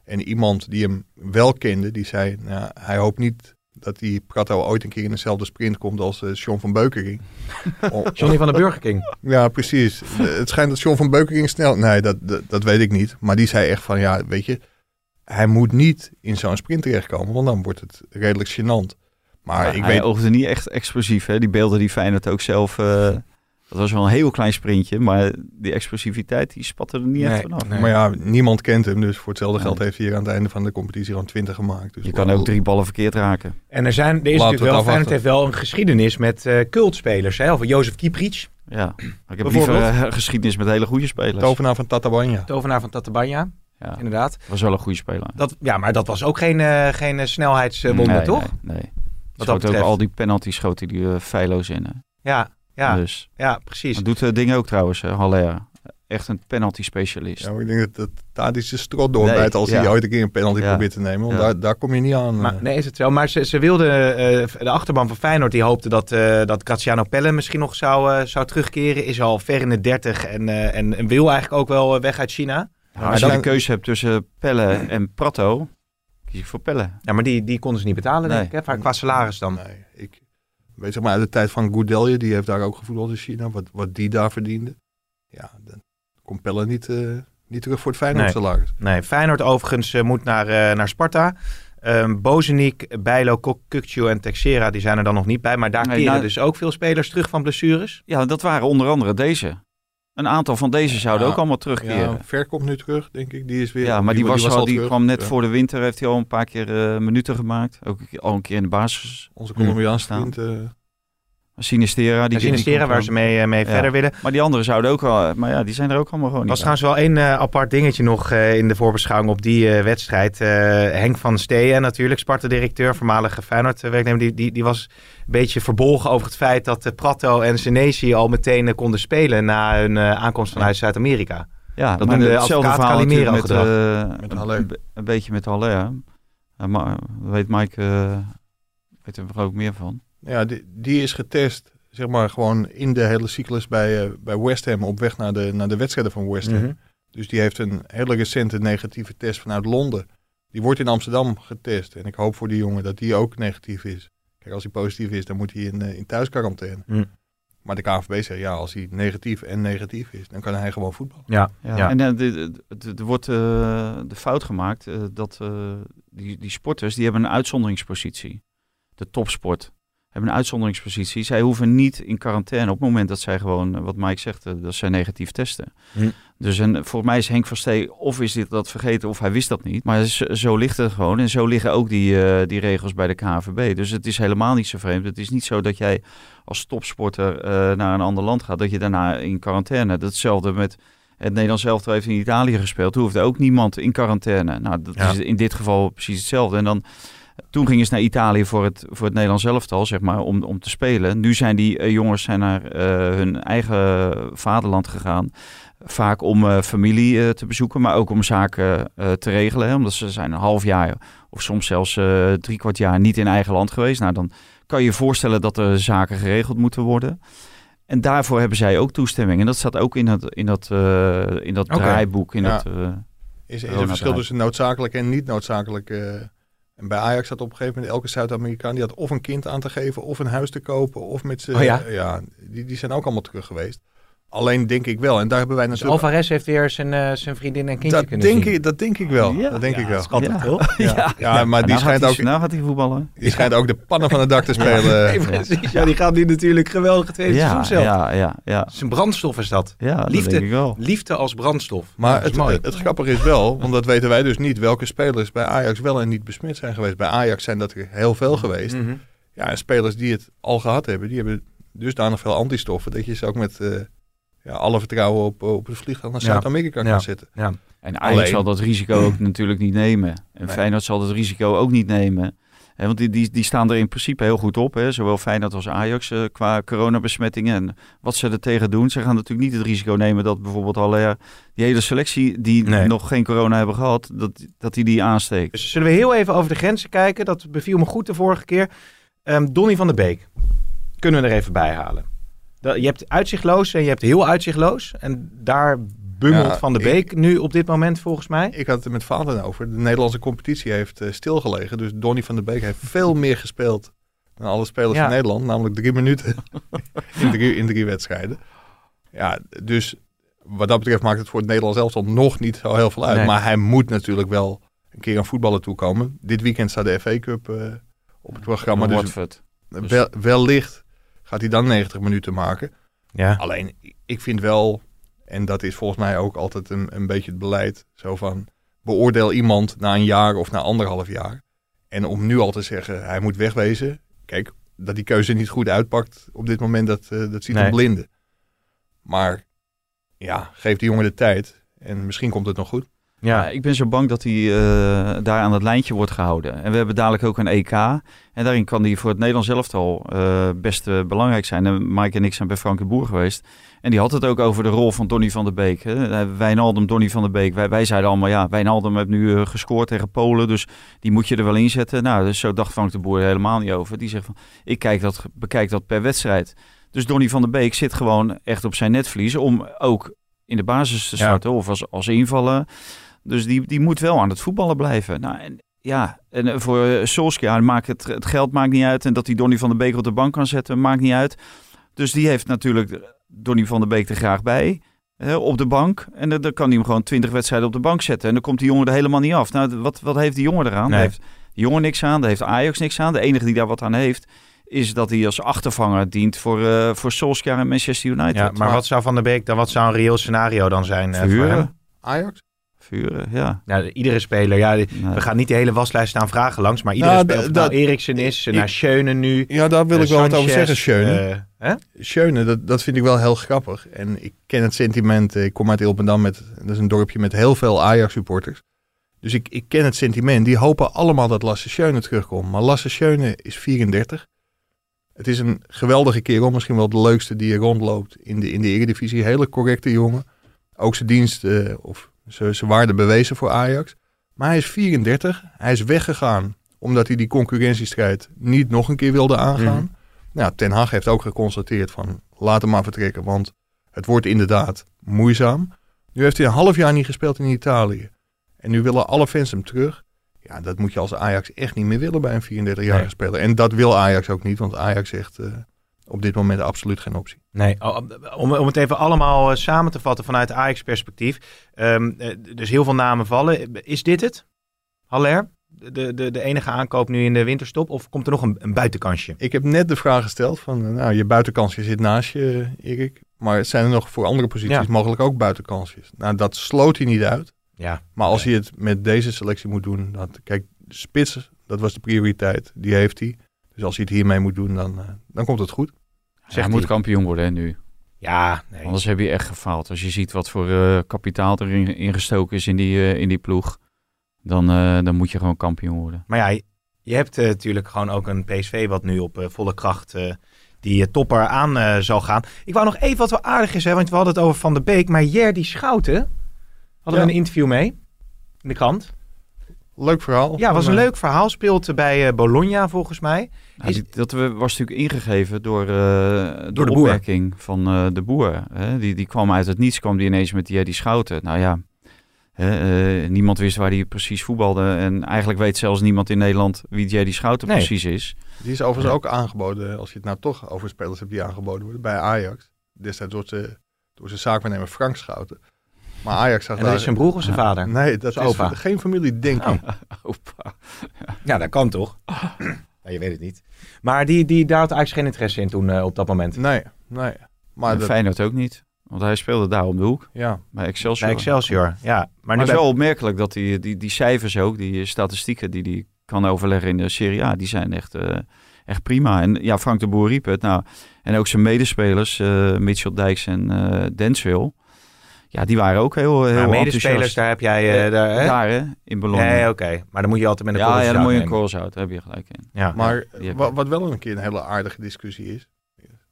En iemand die hem wel kende, die zei, nou, hij hoopt niet dat die Prato ooit een keer in dezelfde sprint komt als eh John van Beukering. O- Johnny van de Burger King. ja, precies. De- Het schijnt dat John van Beukering snel... Nee, dat, dat, dat weet ik niet. Maar die zei echt van, ja, weet je... Hij moet niet in zo'n sprint terechtkomen, want dan wordt het redelijk gênant. Maar Maar ik hij weet... oogde niet echt explosief. Hè? Die beelden die Feyenoord ook zelf... eh, dat was wel een heel klein sprintje. Maar die explosiviteit die spatte er niet Nee, echt vanaf. nee. Maar ja, niemand kent hem. Dus voor hetzelfde Nee. geld heeft hij hier aan het einde van de competitie gewoon 20 gemaakt. Dus Je kan ook drie ballen verkeerd raken. En er, zijn, er is Laten natuurlijk het wel, heeft wel een geschiedenis met eh cultspelers. Hè? Of Jozef Kieprits, Ja. Ik heb liever eh, geschiedenis met hele goede spelers. Tovenaar van Tatabanya. tovenaar van Tatabanya, Ja, inderdaad. was wel een goede speler. Dat, ja, maar dat was ook geen, eh, geen snelheidswonder, nee, toch? Nee, nee. dat ook al die penalties schoot hij die uh, feilloos in. hè. Ja, ja, Dus. ja, precies. Dat doet uh, dingen ook trouwens, uh, Haller. Echt een penalty specialist. Ja, maar ik denk dat, dat Tadic de strot doorbijt Nee, als ja. hij ooit een keer een penalty Ja. probeert te nemen. Want Ja. daar, daar kom je niet aan. Maar, eh. nee, is het zo. Maar ze, ze wilden, eh, de achterban van Feyenoord, die hoopte dat, eh dat Graziano Pelle misschien nog zou, eh, zou terugkeren. Is al ver in de 30 en, eh, en, en wil eigenlijk ook wel eh, weg uit China. Ja, maar als je dan- een keuze hebt tussen Pelle en Prato, kies ik voor Pelle. Ja, maar die, die konden ze niet betalen, denk ik. Hè? Qua- Qua salaris dan. Nee, ik weet zeg maar uit de tijd van Goudelje, die heeft daar ook gevoetbald in China, wat, wat die daar verdiende. Ja, dan komt Pelle niet, eh, niet terug voor het Feyenoord Nee. salaris. Nee, Feyenoord overigens eh, moet naar, eh, naar Sparta. Um, Bozeniek, Bijlo, Kukcu en Texera, die zijn er dan nog niet bij. Maar daar Nee, keren nou- dus ook veel spelers terug van blessures. Ja, dat waren onder andere deze. Een aantal van deze zouden Ja. ook allemaal terugkeren. Ja, Ja, Ver komt nu terug, denk ik. Die is weer. maar die, was, al, die terug. kwam net Ja. voor de winter, heeft hij al een paar keer eh, minuten gemaakt. Ook al een keer in de basis. Onze Colombiaanse staan. vriend. eh, Sinistera. Die Die Sinistera, waar ze mee, eh, mee Ja. verder willen. Maar die anderen zouden ook wel... Maar ja, die zijn er ook allemaal gewoon Er was niet trouwens wel één eh, apart dingetje nog eh, in de voorbeschouwing op die eh, wedstrijd. Eh, Henk van Steen natuurlijk, Sparta-directeur, voormalige Feyenoord-werknemer. Die, die, die was een beetje verbolgen over het feit dat Prato en Senesi al meteen konden spelen na hun eh, aankomst vanuit Zuid-Amerika. Ja, Dat noemde de hetzelfde verhaal met, eh, Met een- Haller. Een, be- een beetje met Haller. Ja, maar, weet Mike eh, weet er ook meer van. Ja, die, die is getest, zeg maar, gewoon in de hele cyclus bij, eh, bij West Ham op weg naar de, naar de wedstrijden van West Ham. Mhm. Dus die heeft een hele recente negatieve test vanuit Londen. Die wordt in Amsterdam getest. En ik hoop voor die jongen dat die ook negatief is. Kijk, als hij positief is, dan moet hij in, eh, in thuisquarantaine. Hm. Maar de KNVB zegt, ja, als hij negatief en negatief is, dan kan hij gewoon voetballen. Ja, Ja, ja. En eh, er wordt eh, de fout gemaakt dat eh, die, die sporters die hebben een uitzonderingspositie. De topsport. Hebben een uitzonderingspositie. Zij hoeven niet in quarantaine op het moment dat zij gewoon, eh, wat Mike zegt, eh, dat zij negatief testen. Hm. Dus en voor mij is Henk van Stee, of is dit dat vergeten of hij wist dat niet. Maar zo, zo ligt het gewoon. En zo liggen ook die, eh, die regels bij de KNVB. Dus het is helemaal niet zo vreemd. Het is niet zo dat jij als topsporter naar een ander land gaat, dat je daarna in quarantaine. Hetzelfde met het Nederlands elftal heeft in Italië gespeeld. Toen hoefde ook niemand in quarantaine. Nou, dat Ja. is in dit geval precies hetzelfde. En dan toen gingen ze naar Italië voor het, voor het Nederlands elftal, zeg maar, om, om te spelen. Nu zijn die eh, jongens zijn naar eh, hun eigen vaderland gegaan. Vaak om eh, familie te bezoeken, maar ook om zaken te regelen. Hè, omdat ze zijn een half jaar of soms zelfs drie kwart jaar niet in eigen land geweest. Nou, dan kan je je voorstellen dat er zaken geregeld moeten worden. En daarvoor hebben zij ook toestemming. En dat staat ook in dat, in dat, in dat draaiboek. In Ja. dat, Is, is een verschil tussen noodzakelijk en niet noodzakelijk. En bij Ajax had op een gegeven moment elke Zuid-Amerikaan die had of een kind aan te geven, of een huis te kopen, of met z'n. Oh ja? ja die, die zijn ook allemaal terug geweest. Alleen denk ik wel, en daar hebben wij Dus natuurlijk. Alvarez heeft weer zijn, eh, zijn vriendin en kindje dat, kunnen denk zien. ik, dat denk ik wel. Ja. dat denk ik wel. Schattig, Ja. toch? Ja, ja, maar die nou, schijnt, ook, hij, nou gaat hij voetballen. die schijnt ook de pannen van het dak te spelen. Nee, precies. Ja, die gaat nu natuurlijk geweldig tweede Ja, seizoen zelf. ja, ja, ja. Zijn brandstof is dat. Ja, dat Liefde. denk ik wel. Liefde als brandstof. Maar het, het, grappige is wel, want dat weten wij dus niet, welke spelers bij Ajax wel en niet besmet zijn geweest. Bij Ajax zijn dat er heel veel geweest. Mhm. Ja, en spelers die het al gehad hebben, die hebben dusdanig veel antistoffen dat je ze ook met eh, ja, alle vertrouwen op, op het vliegtuig naar Ja. Zuid-Amerika Ja. kan zetten. En Ajax Alleen- zal dat risico ook natuurlijk niet nemen. En Nee. Feyenoord zal dat risico ook niet nemen. Hè, want die, die, die staan er in principe heel goed op. Hè? Zowel Feyenoord als Ajax eh, qua coronabesmettingen. En wat ze er tegen doen. Ze gaan natuurlijk niet het risico nemen dat bijvoorbeeld al eh, die hele selectie die Nee. nog geen corona hebben gehad, dat, dat die die aansteekt. Dus zullen we heel even over de grenzen kijken? Dat beviel me goed de vorige keer. Ehm Donny van der Beek. Kunnen we er even bij halen. Dat, je hebt uitzichtloos en je hebt heel uitzichtloos. En daar bungelt Ja, Van der ik- Beek nu op dit moment volgens mij. Ik had het er met Vader over. De Nederlandse competitie heeft eh, stilgelegen. Dus Donny van der Beek heeft veel meer gespeeld dan alle spelers Ja. van Nederland. Namelijk drie minuten in, drie, in drie wedstrijden. Ja, dus wat dat betreft maakt het voor het Nederlands elftal nog niet zo heel veel uit. Nee. Maar hij moet natuurlijk wel een keer aan voetballen toekomen. Dit weekend staat de FA Cup eh, op het programma. Dus Watford. Dus- wel, wellicht gaat hij dan 90 minuten maken. Ja. Alleen, ik vind wel, en dat is volgens mij ook altijd een, een beetje het beleid, zo van beoordeel iemand na een jaar of na anderhalf jaar. En om nu al te zeggen, hij moet wegwezen. Kijk, dat die keuze niet goed uitpakt op dit moment, dat, eh, dat ziet Nee. een blinde. Maar ja, geef die jongen de tijd en misschien komt het nog goed. Ja, ik ben zo bang dat hij eh, daar aan het lijntje wordt gehouden. En we hebben dadelijk ook een EK. En daarin kan hij voor het Nederlands elftal eh, best eh, belangrijk zijn. En Mike en ik zijn bij Frank de Boer geweest. En die had het ook over de rol van Donny van der Beek. Hè. Wijnaldum, Donny van der Beek. Wij, wij zeiden allemaal, ja, Wijnaldum heeft nu gescoord tegen Polen. Dus die moet je er wel inzetten. Nou, dus zo dacht Frank de Boer er helemaal niet over. Die zegt van, ik kijk dat, bekijk dat per wedstrijd. Dus Donny van der Beek zit gewoon echt op zijn netvlies om ook in de basis te Ja. starten of als, als invallen. Dus die, die moet wel aan het voetballen blijven. Nou, en, ja, en eh, voor eh, Solskjaer maakt het, het geld maakt niet uit. En dat hij Donny van der Beek op de bank kan zetten, maakt niet uit. Dus die heeft natuurlijk Donny van der Beek er graag bij. hè, op de bank. En dan, dan kan hij hem gewoon twintig wedstrijden op de bank zetten. En dan komt die jongen er helemaal niet af. Nou, wat, wat heeft die jongen eraan? Nee. Daar heeft de jongen niks aan. Daar heeft Ajax niks aan. De enige die daar wat aan heeft, is dat hij als achtervanger dient voor, eh voor Solskjaer en Manchester United. Ja, maar wat zou Van der Beek dan, wat zou een reëel scenario dan zijn eh, voor hem? Ajax? Vuren, ja. Ja, iedere speler, ja, we gaan niet de hele waslijst staan vragen langs, maar iedere Nou, speler, of nou Eriksen is, ik- naar Schöne nu. Ja, daar wil eh, ik wel wat over Sanchez, zeggen, Schöne. eh, hè? Schöne, dat, dat vind ik wel heel grappig. En ik ken het sentiment. eh, Ik kom uit Ilpendam, met, dat is een dorpje met heel veel Ajax-supporters. Dus ik, ik ken het sentiment. Die hopen allemaal dat Lasse Schöne terugkomt. Maar Lasse Schöne is 34. Het is een geweldige kerel. Misschien wel de leukste die er rondloopt in de, in de Eredivisie. Hele correcte jongen. Ook zijn dienst eh, of zijn zijn waarde bewezen voor Ajax. Maar hij is 34. Hij is weggegaan omdat hij die concurrentiestrijd niet nog een keer wilde aangaan. Mhm. Nou, Ten Hag heeft ook geconstateerd van laat hem maar vertrekken, want het wordt inderdaad moeizaam. Nu heeft hij een half jaar niet gespeeld in Italië. En nu willen alle fans hem terug. Ja, dat moet je als Ajax echt niet meer willen bij een 34-jarige Nee. speler. En dat wil Ajax ook niet, want Ajax zegt eh, op dit moment absoluut geen optie. Nee, oh, om, om het even allemaal eh, samen te vatten vanuit Ajax-perspectief. Ehm, eh, dus heel veel namen vallen. Is dit het? Haller? de, de, de enige aankoop nu in de winterstop? Of komt er nog een, een buitenkansje? Ik heb net de vraag gesteld van, eh, nou, je buitenkansje zit naast je, Erik. Maar zijn er nog voor andere posities Ja. mogelijk ook buitenkansjes? Nou, dat sloot hij niet uit. Ja. Maar als hij het met deze selectie moet doen, dat, kijk, spits, dat was de prioriteit. Die heeft hij. Dus als hij het hiermee moet doen, dan, dan komt het goed. Hij Zegt moet hij. kampioen worden hè, nu. Ja, nee. Anders heb je echt gefaald. Als je ziet wat voor eh, kapitaal erin ingestoken is in die, eh, in die ploeg, dan, eh, dan moet je gewoon kampioen worden. Maar ja, je- hebt eh, natuurlijk gewoon ook een PSV wat nu op eh, volle kracht eh, die topper aan eh, zal gaan. Ik wou nog even wat wel aardig is, hè, want we hadden het over Van de Beek. Maar Jerdy Schouten, hadden Ja. we een interview mee in de krant. Leuk verhaal. Ja, was een eh, leuk verhaal. Speelt bij eh, Bologna volgens mij. Ja, Is- die- dat we- was natuurlijk ingegeven door, eh, de door de boer. opmerking van eh, de boer. Hè? Die, die kwam uit het niets, kwam die ineens met die, die schouten. Nou ja, hè, eh, niemand wist waar hij precies voetbalde. En eigenlijk weet zelfs niemand in Nederland wie Jerry Schouten Nee. precies is. Die is overigens ook aangeboden, als je het nou toch over spelers hebt die aangeboden worden, bij Ajax. Destijds door zijn, door zijn zaakwaarnemer Frank Schouten. Maar Ajax zag En dat is zijn broer of zijn vader? Nee, dat Zijn is opa. geen familie, denk Oh. ik. Opa. Ja, dat kan toch? ja, je weet het niet. Maar die, die, daar had eigenlijk geen interesse in toen eh, op dat moment. Nee, nee. Maar En dat, Feyenoord ook niet. Want hij speelde daar om de hoek, ja. bij Excelsior. Bij Excelsior, ja. Maar, het is bij- wel opmerkelijk dat die, die, die cijfers ook, die statistieken die hij kan overleggen in de Serie A, die zijn echt, eh, echt prima. En ja, Frank de Boer riep het. Nou, en ook zijn medespelers, eh Mitchell Dijks en eh Denswil, ja, die waren ook heel, heel maar medespelers, daar heb jij... eh, daar, hè? Daar, hè, in Bologna. Nee, oké. Maar dan moet je altijd met een ja, ja, dan moet je een daar heb je gelijk in. Ja. Maar die heb wa- ik. wat wel een keer een hele aardige discussie is.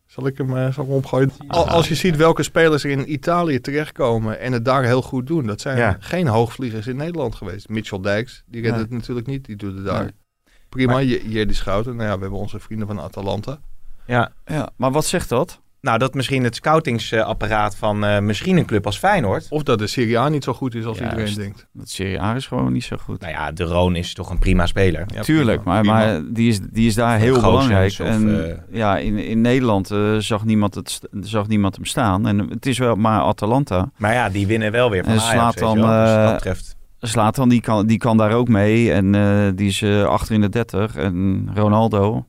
Zal ik hem, eh, zal ik hem opgooien? Al- Als je ziet welke spelers er in Italië terechtkomen en het daar heel goed doen. Dat zijn Ja. geen hoogvliegers in Nederland geweest. Mitchell Dijks, die redt Nee. het natuurlijk niet. Die doet het daar. Nee. Prima, Maar- Je- Jerdy Schouten. Nou ja, we hebben onze vrienden van Atalanta. ja. Ja, maar wat zegt dat? Nou, dat misschien het scoutingsapparaat van eh, misschien een club als Feyenoord. Of dat de Serie A niet zo goed is als iedereen denkt. Dat Serie A is gewoon niet zo goed. Nou ja, de Roon is toch een prima speler. Ja, Tuurlijk, prima, maar, prima. maar die, is, die is daar Of heel belangrijk. of, en eh, ja, in, in Nederland eh, zag, niemand het, zag niemand hem staan. En het is wel maar Atalanta. Maar ja, die winnen wel weer van En Ajax, slaat dan. Dus wat eh, dat betreft. Zlatan die kan, die kan daar ook mee. En eh, die is achter in de 30. En Ronaldo,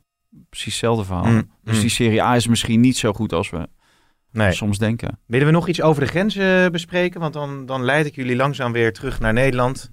precies hetzelfde verhaal. Mm, Dus mm. die Serie A is misschien niet zo goed als we Nee. soms denken. Willen we nog iets over de grenzen eh, bespreken? Want dan, dan leid ik jullie langzaam weer terug naar Nederland.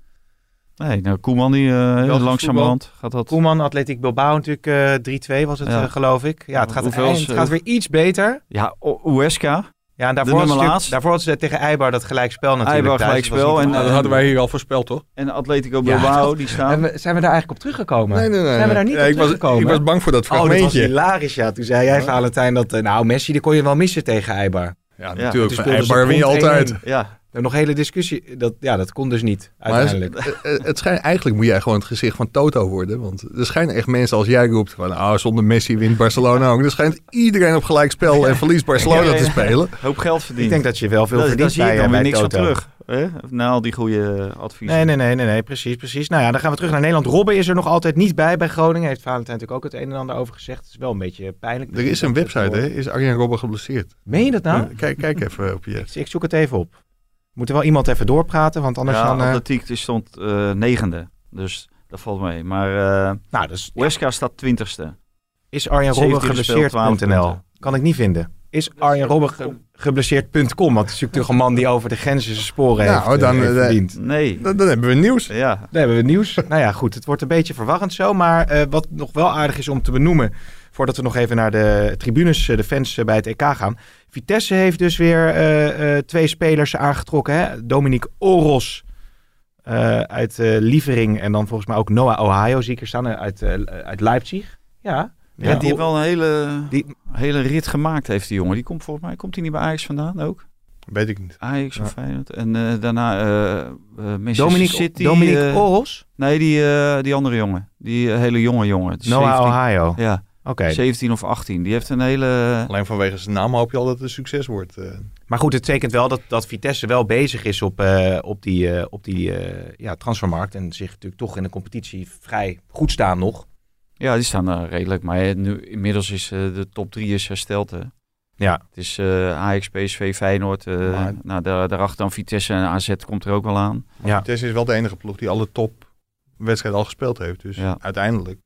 Nee, nou, Koeman die eh Belgisch langzamerhand gaat dat... Koeman, Atletiek Bilbao natuurlijk eh 3-2 was het Ja. eh, geloof ik. Ja, het gaat, eind- het eh, gaat weer iets beter. Ja, Uesca. Ja, en daarvoor, natuurlijk- laatst. daarvoor hadden ze tegen Eibar dat gelijkspel natuurlijk. Eibar thuis. gelijkspel en, Nou, dat eh, hadden wij hier al voorspeld, toch? En Atletico Ja, Bilbao, die staan... We- zijn we daar eigenlijk op teruggekomen? Nee, nee, nee. Zijn we daar niet Ja, op ik, was, ik was bang voor dat Oh, dat was fragmentje. hilarisch, ja. Toen zei jij, Valentijn, dat... eh, nou, Messi, die kon je wel missen tegen Eibar. ja, Ja, natuurlijk. ze Eibar win je altijd. 1-1. ja, Er nog hele discussie. Dat, ja, dat kon dus niet, Maar uiteindelijk. het, het, het schijnt, eigenlijk moet jij gewoon het gezicht van Toto worden. Want er schijnen echt mensen als jij roept van... Oh, zonder Messi wint Barcelona ook. Er schijnt iedereen op gelijk spel en verliest Barcelona Ja, ja, ja. te spelen. hoop geld verdiend. Ik denk dat je wel veel dat, verdient daar zie je dan eh, weer niks van terug. Hè? Na al die goede adviezen. Nee, nee, nee, nee, nee, precies, precies. Nou ja, dan gaan we terug naar Nederland. Robben is er nog altijd niet bij bij Groningen. Heeft Valentijn natuurlijk ook het een en ander over gezegd. Het is wel een beetje pijnlijk. Er is een website, hè? Is Arjen Robben geblesseerd? Meen je dat nou? Kijk, kijk even op je... Ik zoek het even op. Moet er wel iemand even doorpraten, want anders ja, dan... eh, Atletiek die stond eh, negende. Dus dat valt mee. Maar eh nou, dus Huesca staat twintigste. is Arjen Robben 17 gespeeld, 12 geblesseerd.nl. Kan ik niet vinden. Is Arjen Robben ge- geblesseerd.com? Want het is natuurlijk een man die over de grenzen zijn sporen Nou, heeft, dan, heeft verdiend. Nee. Dan, dan hebben we nieuws. Ja, Dan hebben we nieuws. nou ja, goed. Het wordt een beetje verwarrend zo. Maar eh, wat nog wel aardig is om te benoemen. Voordat we nog even naar de tribunes, eh, de fans eh, bij het EK gaan. Vitesse heeft dus weer eh, eh, twee spelers aangetrokken. Hè? Dominique Oros eh, uit eh Lievering. En dan volgens mij ook Noah Ohio zie ik er staan. Uit, eh, uit Leipzig. Ja. ja, die heeft wel een hele, Die- hele rit gemaakt, heeft die jongen. Die komt volgens mij, komt hij niet bij Ajax vandaan ook? Weet ik niet. Ajax of Ja. Feyenoord. En eh, daarna eh eh, Manchester Dominique, City. Dominique Oros? Nee, die, eh, die andere jongen. Die hele jonge jongen. Noah 17 Ohio. Ja, Oké. 17 of 18. Die heeft een hele... Alleen vanwege zijn naam hoop je al dat het een succes wordt. eh. Maar goed, het betekent wel dat, dat Vitesse wel bezig is op, eh, op die, eh, op die eh, ja, transfermarkt. En zich natuurlijk toch in de competitie vrij goed staan nog. Ja, die staan daar redelijk. Maar nu, inmiddels is de top 3 is hersteld. Hè. Ja. Het is eh Ajax, PSV, Feyenoord. eh, Maar- nou, daar, daarachter dan Vitesse en AZ komt er ook wel aan. Ja. Vitesse is wel de enige ploeg die alle top wedstrijd al gespeeld heeft. Dus Ja. uiteindelijk.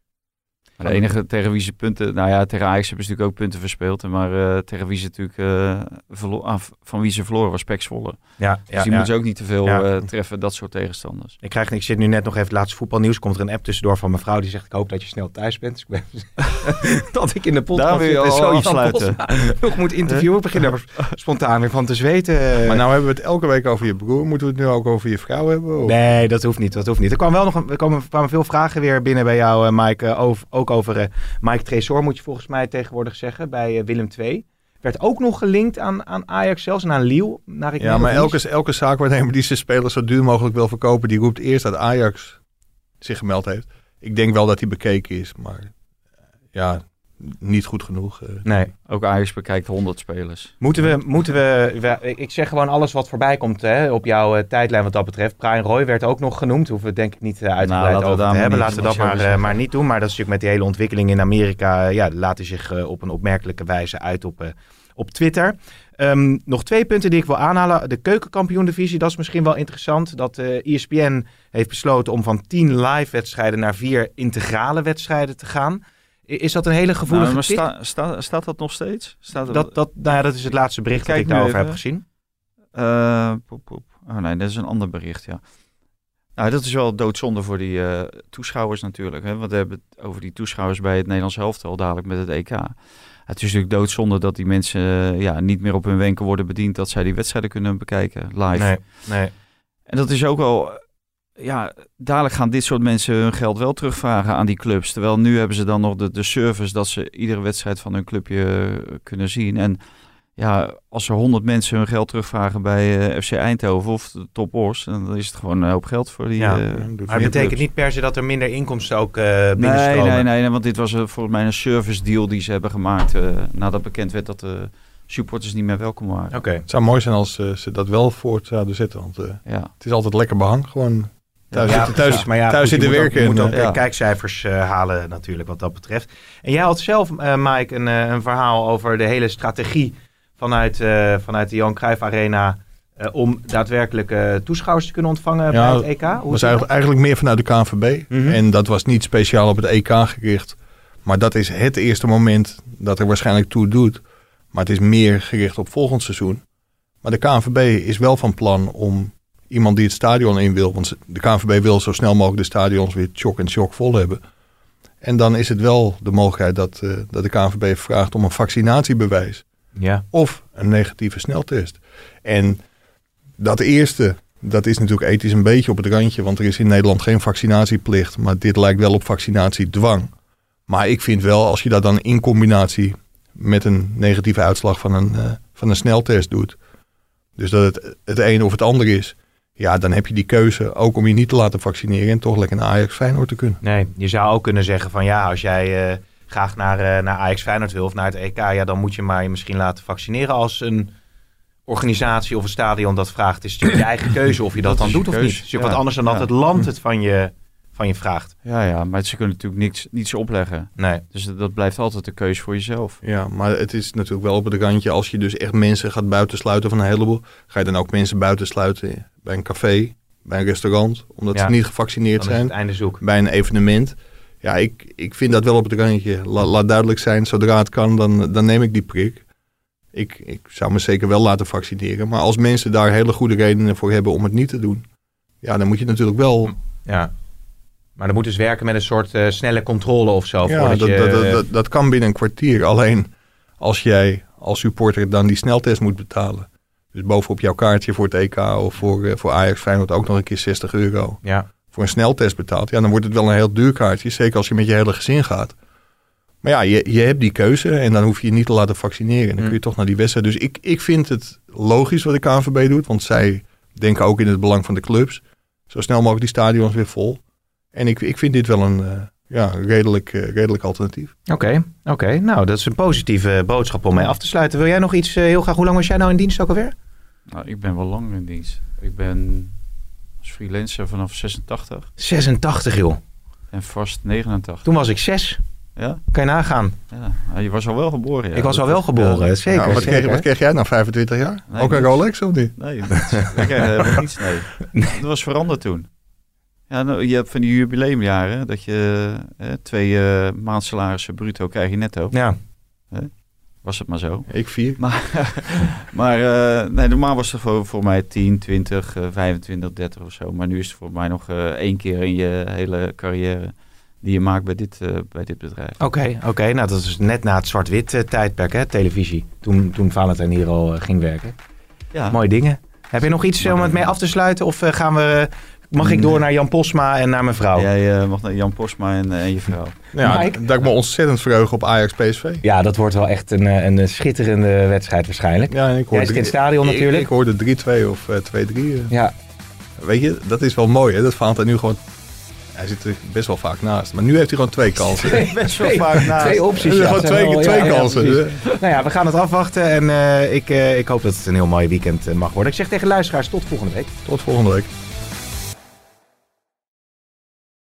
Maar de enige tegen wie ze punten... Nou ja, tegen Ajax hebben ze natuurlijk ook punten verspeeld. Maar eh, tegen wie ze natuurlijk... eh, verlo- ah, van wie ze verloren was Pek Zwolle. Ja, Dus ja, die ja. moeten ze ook niet te veel Ja. eh, treffen. Dat soort tegenstanders. Ik, krijg, ik zit nu net nog even het laatste voetbalnieuws. Komt er een app tussendoor van mijn vrouw die zegt: Ik hoop dat je snel thuis bent. Dus ik ben, dat ik in de podcast Daar wil je al zo afsluiten. Nog moet interviewen. Ik begin er spontaan weer van te zweten. Maar nou hebben we het elke week over je broer. Moeten we het nu ook over je vrouw hebben? Of? Nee, dat hoeft niet. Dat hoeft niet. Er kwam wel nog een, er komen, kwamen veel vragen weer binnen bij jou, Mike. over, ook over eh, Mike Tresor, moet je volgens mij tegenwoordig zeggen, bij eh, Willem II. Werd ook nog gelinkt aan, aan Ajax zelfs en aan Lille. Naar ik Ja, maar elke, elke zaakwaarnemer die zijn spelers zo duur mogelijk wil verkopen, die roept eerst dat Ajax zich gemeld heeft. Ik denk wel dat hij bekeken is, maar ja, niet goed genoeg. eh. Nee. Ook Ajax bekijkt 100 spelers. Moeten we, moeten we, we- ik zeg gewoon alles wat voorbij komt hè, op jouw eh, tijdlijn wat dat betreft. Brian Roy werd ook nog genoemd. Hoeven we denk ik niet eh, uitgebreid over daar te hebben. niet- Laten we dat maar, maar niet doen. Maar dat is natuurlijk met die hele ontwikkeling in Amerika. ja, laten zich op een opmerkelijke wijze uit op, op Twitter. Ehm, nog twee punten die ik wil aanhalen. De keukenkampioen-divisie, dat is misschien wel interessant. Dat eh ESPN heeft besloten om van 10 live wedstrijden naar vier integrale wedstrijden te gaan. Is dat een hele gevoelige Nou, maar tip? sta- sta- staat dat nog steeds? Staat er- dat, dat, nou ja, dat is het laatste bericht dat ik daarover heb gezien. Eh, poep, poep. Oh nee, dat is een ander bericht, ja. Nou, dat is wel doodzonde voor die eh, toeschouwers natuurlijk. Hè? Want we hebben het over die toeschouwers bij het Nederlands elftal dadelijk met het EK. Het is natuurlijk doodzonde dat die mensen eh, ja, niet meer op hun wenken worden bediend... dat zij die wedstrijden kunnen bekijken live. Nee, nee. En dat is ook wel... Ja, dadelijk gaan dit soort mensen hun geld wel terugvragen aan die clubs. Terwijl nu hebben ze dan nog de, de service dat ze iedere wedstrijd van hun clubje eh, kunnen zien. En ja, als er honderd mensen hun geld terugvragen bij eh, FC Eindhoven of de Top Os, dan is het gewoon een hoop geld voor die. Ja, eh, Maar het betekent clubs. niet per se dat er minder inkomsten ook eh Nee, binnenstromen. nee, nee, nee, want dit was volgens mij een service deal die ze hebben gemaakt eh, nadat bekend werd dat de supporters niet meer welkom waren. Oké. Het zou mooi zijn als ze dat wel voort zouden zetten, want eh, Ja. het is altijd lekker behang. Gewoon thuis Ja, zitten, thuis, maar ja, thuis goed, je zitten moet ook- werken. Je moet en, ook eh, kijkcijfers eh, halen natuurlijk wat dat betreft. En jij had zelf, eh, Mike, een, een verhaal over de hele strategie vanuit, vanuit de Johan Cruijff Arena... om daadwerkelijk toeschouwers te kunnen ontvangen Ja, bij het EK. Hoe was eigenlijk, eigenlijk meer vanuit de KNVB. Mhm. En dat was niet speciaal op het EK gericht. Maar dat is het eerste moment dat er waarschijnlijk toe doet. Maar het is meer gericht op volgend seizoen. Maar de KNVB is wel van plan om iemand die het stadion in wil. Want de KNVB wil zo snel mogelijk de stadions weer chock en chock vol hebben. En dan is het wel de mogelijkheid dat, eh, dat de KNVB vraagt om een vaccinatiebewijs Ja. of een negatieve sneltest. En dat eerste, dat is natuurlijk ethisch een beetje op het randje, want er is in Nederland geen vaccinatieplicht, maar dit lijkt wel op vaccinatiedwang. Maar ik vind wel, als je dat dan in combinatie met een negatieve uitslag van een, eh, van een sneltest doet, dus dat het het een of het ander is, ja, dan heb je die keuze ook om je niet te laten vaccineren en toch lekker naar Ajax Feyenoord te kunnen. Nee, je zou ook kunnen zeggen van ja, als jij eh, graag naar, eh, naar Ajax Feyenoord wil of naar het EK... ja, dan moet je maar je misschien laten vaccineren als een organisatie of een stadion dat vraagt. Het is natuurlijk je eigen keuze of je dat, Dat dan doet of keuze, niet. Het is ja. wat anders dan dat Ja. het land het van je, van je vraagt. Ja, ja, maar ze kunnen natuurlijk niks, niets opleggen. Nee. Dus dat- dat blijft altijd de keuze voor jezelf. Ja, maar het is natuurlijk wel op het randje. Als je dus echt mensen gaat buitensluiten van een heleboel. Ga je dan ook mensen buitensluiten bij een café, bij een restaurant. Omdat Ja. ze niet gevaccineerd Dan is zijn. het einde zoek. Bij een evenement. Ja, ik, ik vind dat wel op het randje. La- laat duidelijk zijn, zodra het kan, dan, dan neem ik die prik. Ik, ik zou me zeker wel laten vaccineren. Maar als mensen daar hele goede redenen voor hebben om het niet te doen. Ja, dan moet je natuurlijk wel... Ja. Maar dan moet dus werken met een soort eh, snelle controle of zo. Ja, dat, je, dat, dat, dat, dat kan binnen een kwartier. Alleen als jij als supporter dan die sneltest moet betalen. Dus bovenop jouw kaartje voor het EK of voor, eh, voor Ajax Feyenoord ook nog een keer 60 euro. ja. Voor een sneltest betaalt. Ja, dan wordt het wel een heel duur kaartje. Zeker als je met je hele gezin gaat. Maar ja, je, je hebt die keuze en dan hoef je je niet te laten vaccineren. Dan Mm. kun je toch naar die wedstrijd. Dus ik, ik vind het logisch wat de KNVB doet. Want zij denken ook in het belang van de clubs. Zo snel mogelijk die stadions weer vol. En ik, ik vind dit wel een eh, ja, redelijk, eh, redelijk alternatief. Oké, oké. Nou, dat is een positieve boodschap om mee af te sluiten. Wil jij nog iets eh, heel graag? Hoe lang was jij nou in dienst ook alweer? Nou, ik ben wel lang in dienst. Ik ben als freelancer vanaf 86 86, joh. en vast 89. Toen was ik zes. Ja? Kan je nagaan. Ja, je was al wel geboren. Ja. ik was al wel geboren, ja. zeker. Ja, wat, zeker. kreeg, wat kreeg jij nou, 25 jaar? Nee, ook een. Rolex of niet? Nee, niets. ik kreeg helemaal niets, nee. Dat was veranderd toen. Ja, nou, je hebt van die jubileumjaren dat je eh, twee eh maandsalarissen bruto krijg je netto. Ja. Was het maar zo. Ik vier. Maar, maar eh, nee, normaal was het voor, voor mij 10, 20, eh, 25, 30 of zo. Maar nu is het voor mij nog eh, één keer in je hele carrière die je maakt bij dit, eh, bij dit bedrijf. Oké, oké. Nou, dat is net na het zwart-wit tijdperk, hè? Televisie. Toen, toen Valentijn hier al ging werken. Ja, Mooie dingen. Heb je nog iets om het mee af te sluiten? Of gaan we, mag ik door naar Jan Posma en naar mijn vrouw? Jij eh, mag naar Jan Posma en, eh, en je vrouw. Ja, Mike? dat ik me ontzettend verheug op Ajax PSV. Ja, dat wordt wel echt een, eh, een schitterende wedstrijd waarschijnlijk. Ja, en ik Jij zit in het stadion natuurlijk. Ik, hoorde 3-2 of eh, 2-3. eh. Ja, Weet je, dat is wel mooi hè. Dat Valentijn nu gewoon... Hij zit er best wel vaak naast. Maar nu heeft hij gewoon twee kansen. Best wel vaak naast. twee opties. Ja, gewoon twee, wel- twee ja, kansen. Dus, nou ja, we gaan het afwachten en eh, ik, eh, ik hoop dat het een heel mooi weekend mag worden. Ik zeg tegen luisteraars tot volgende week. Tot volgende week.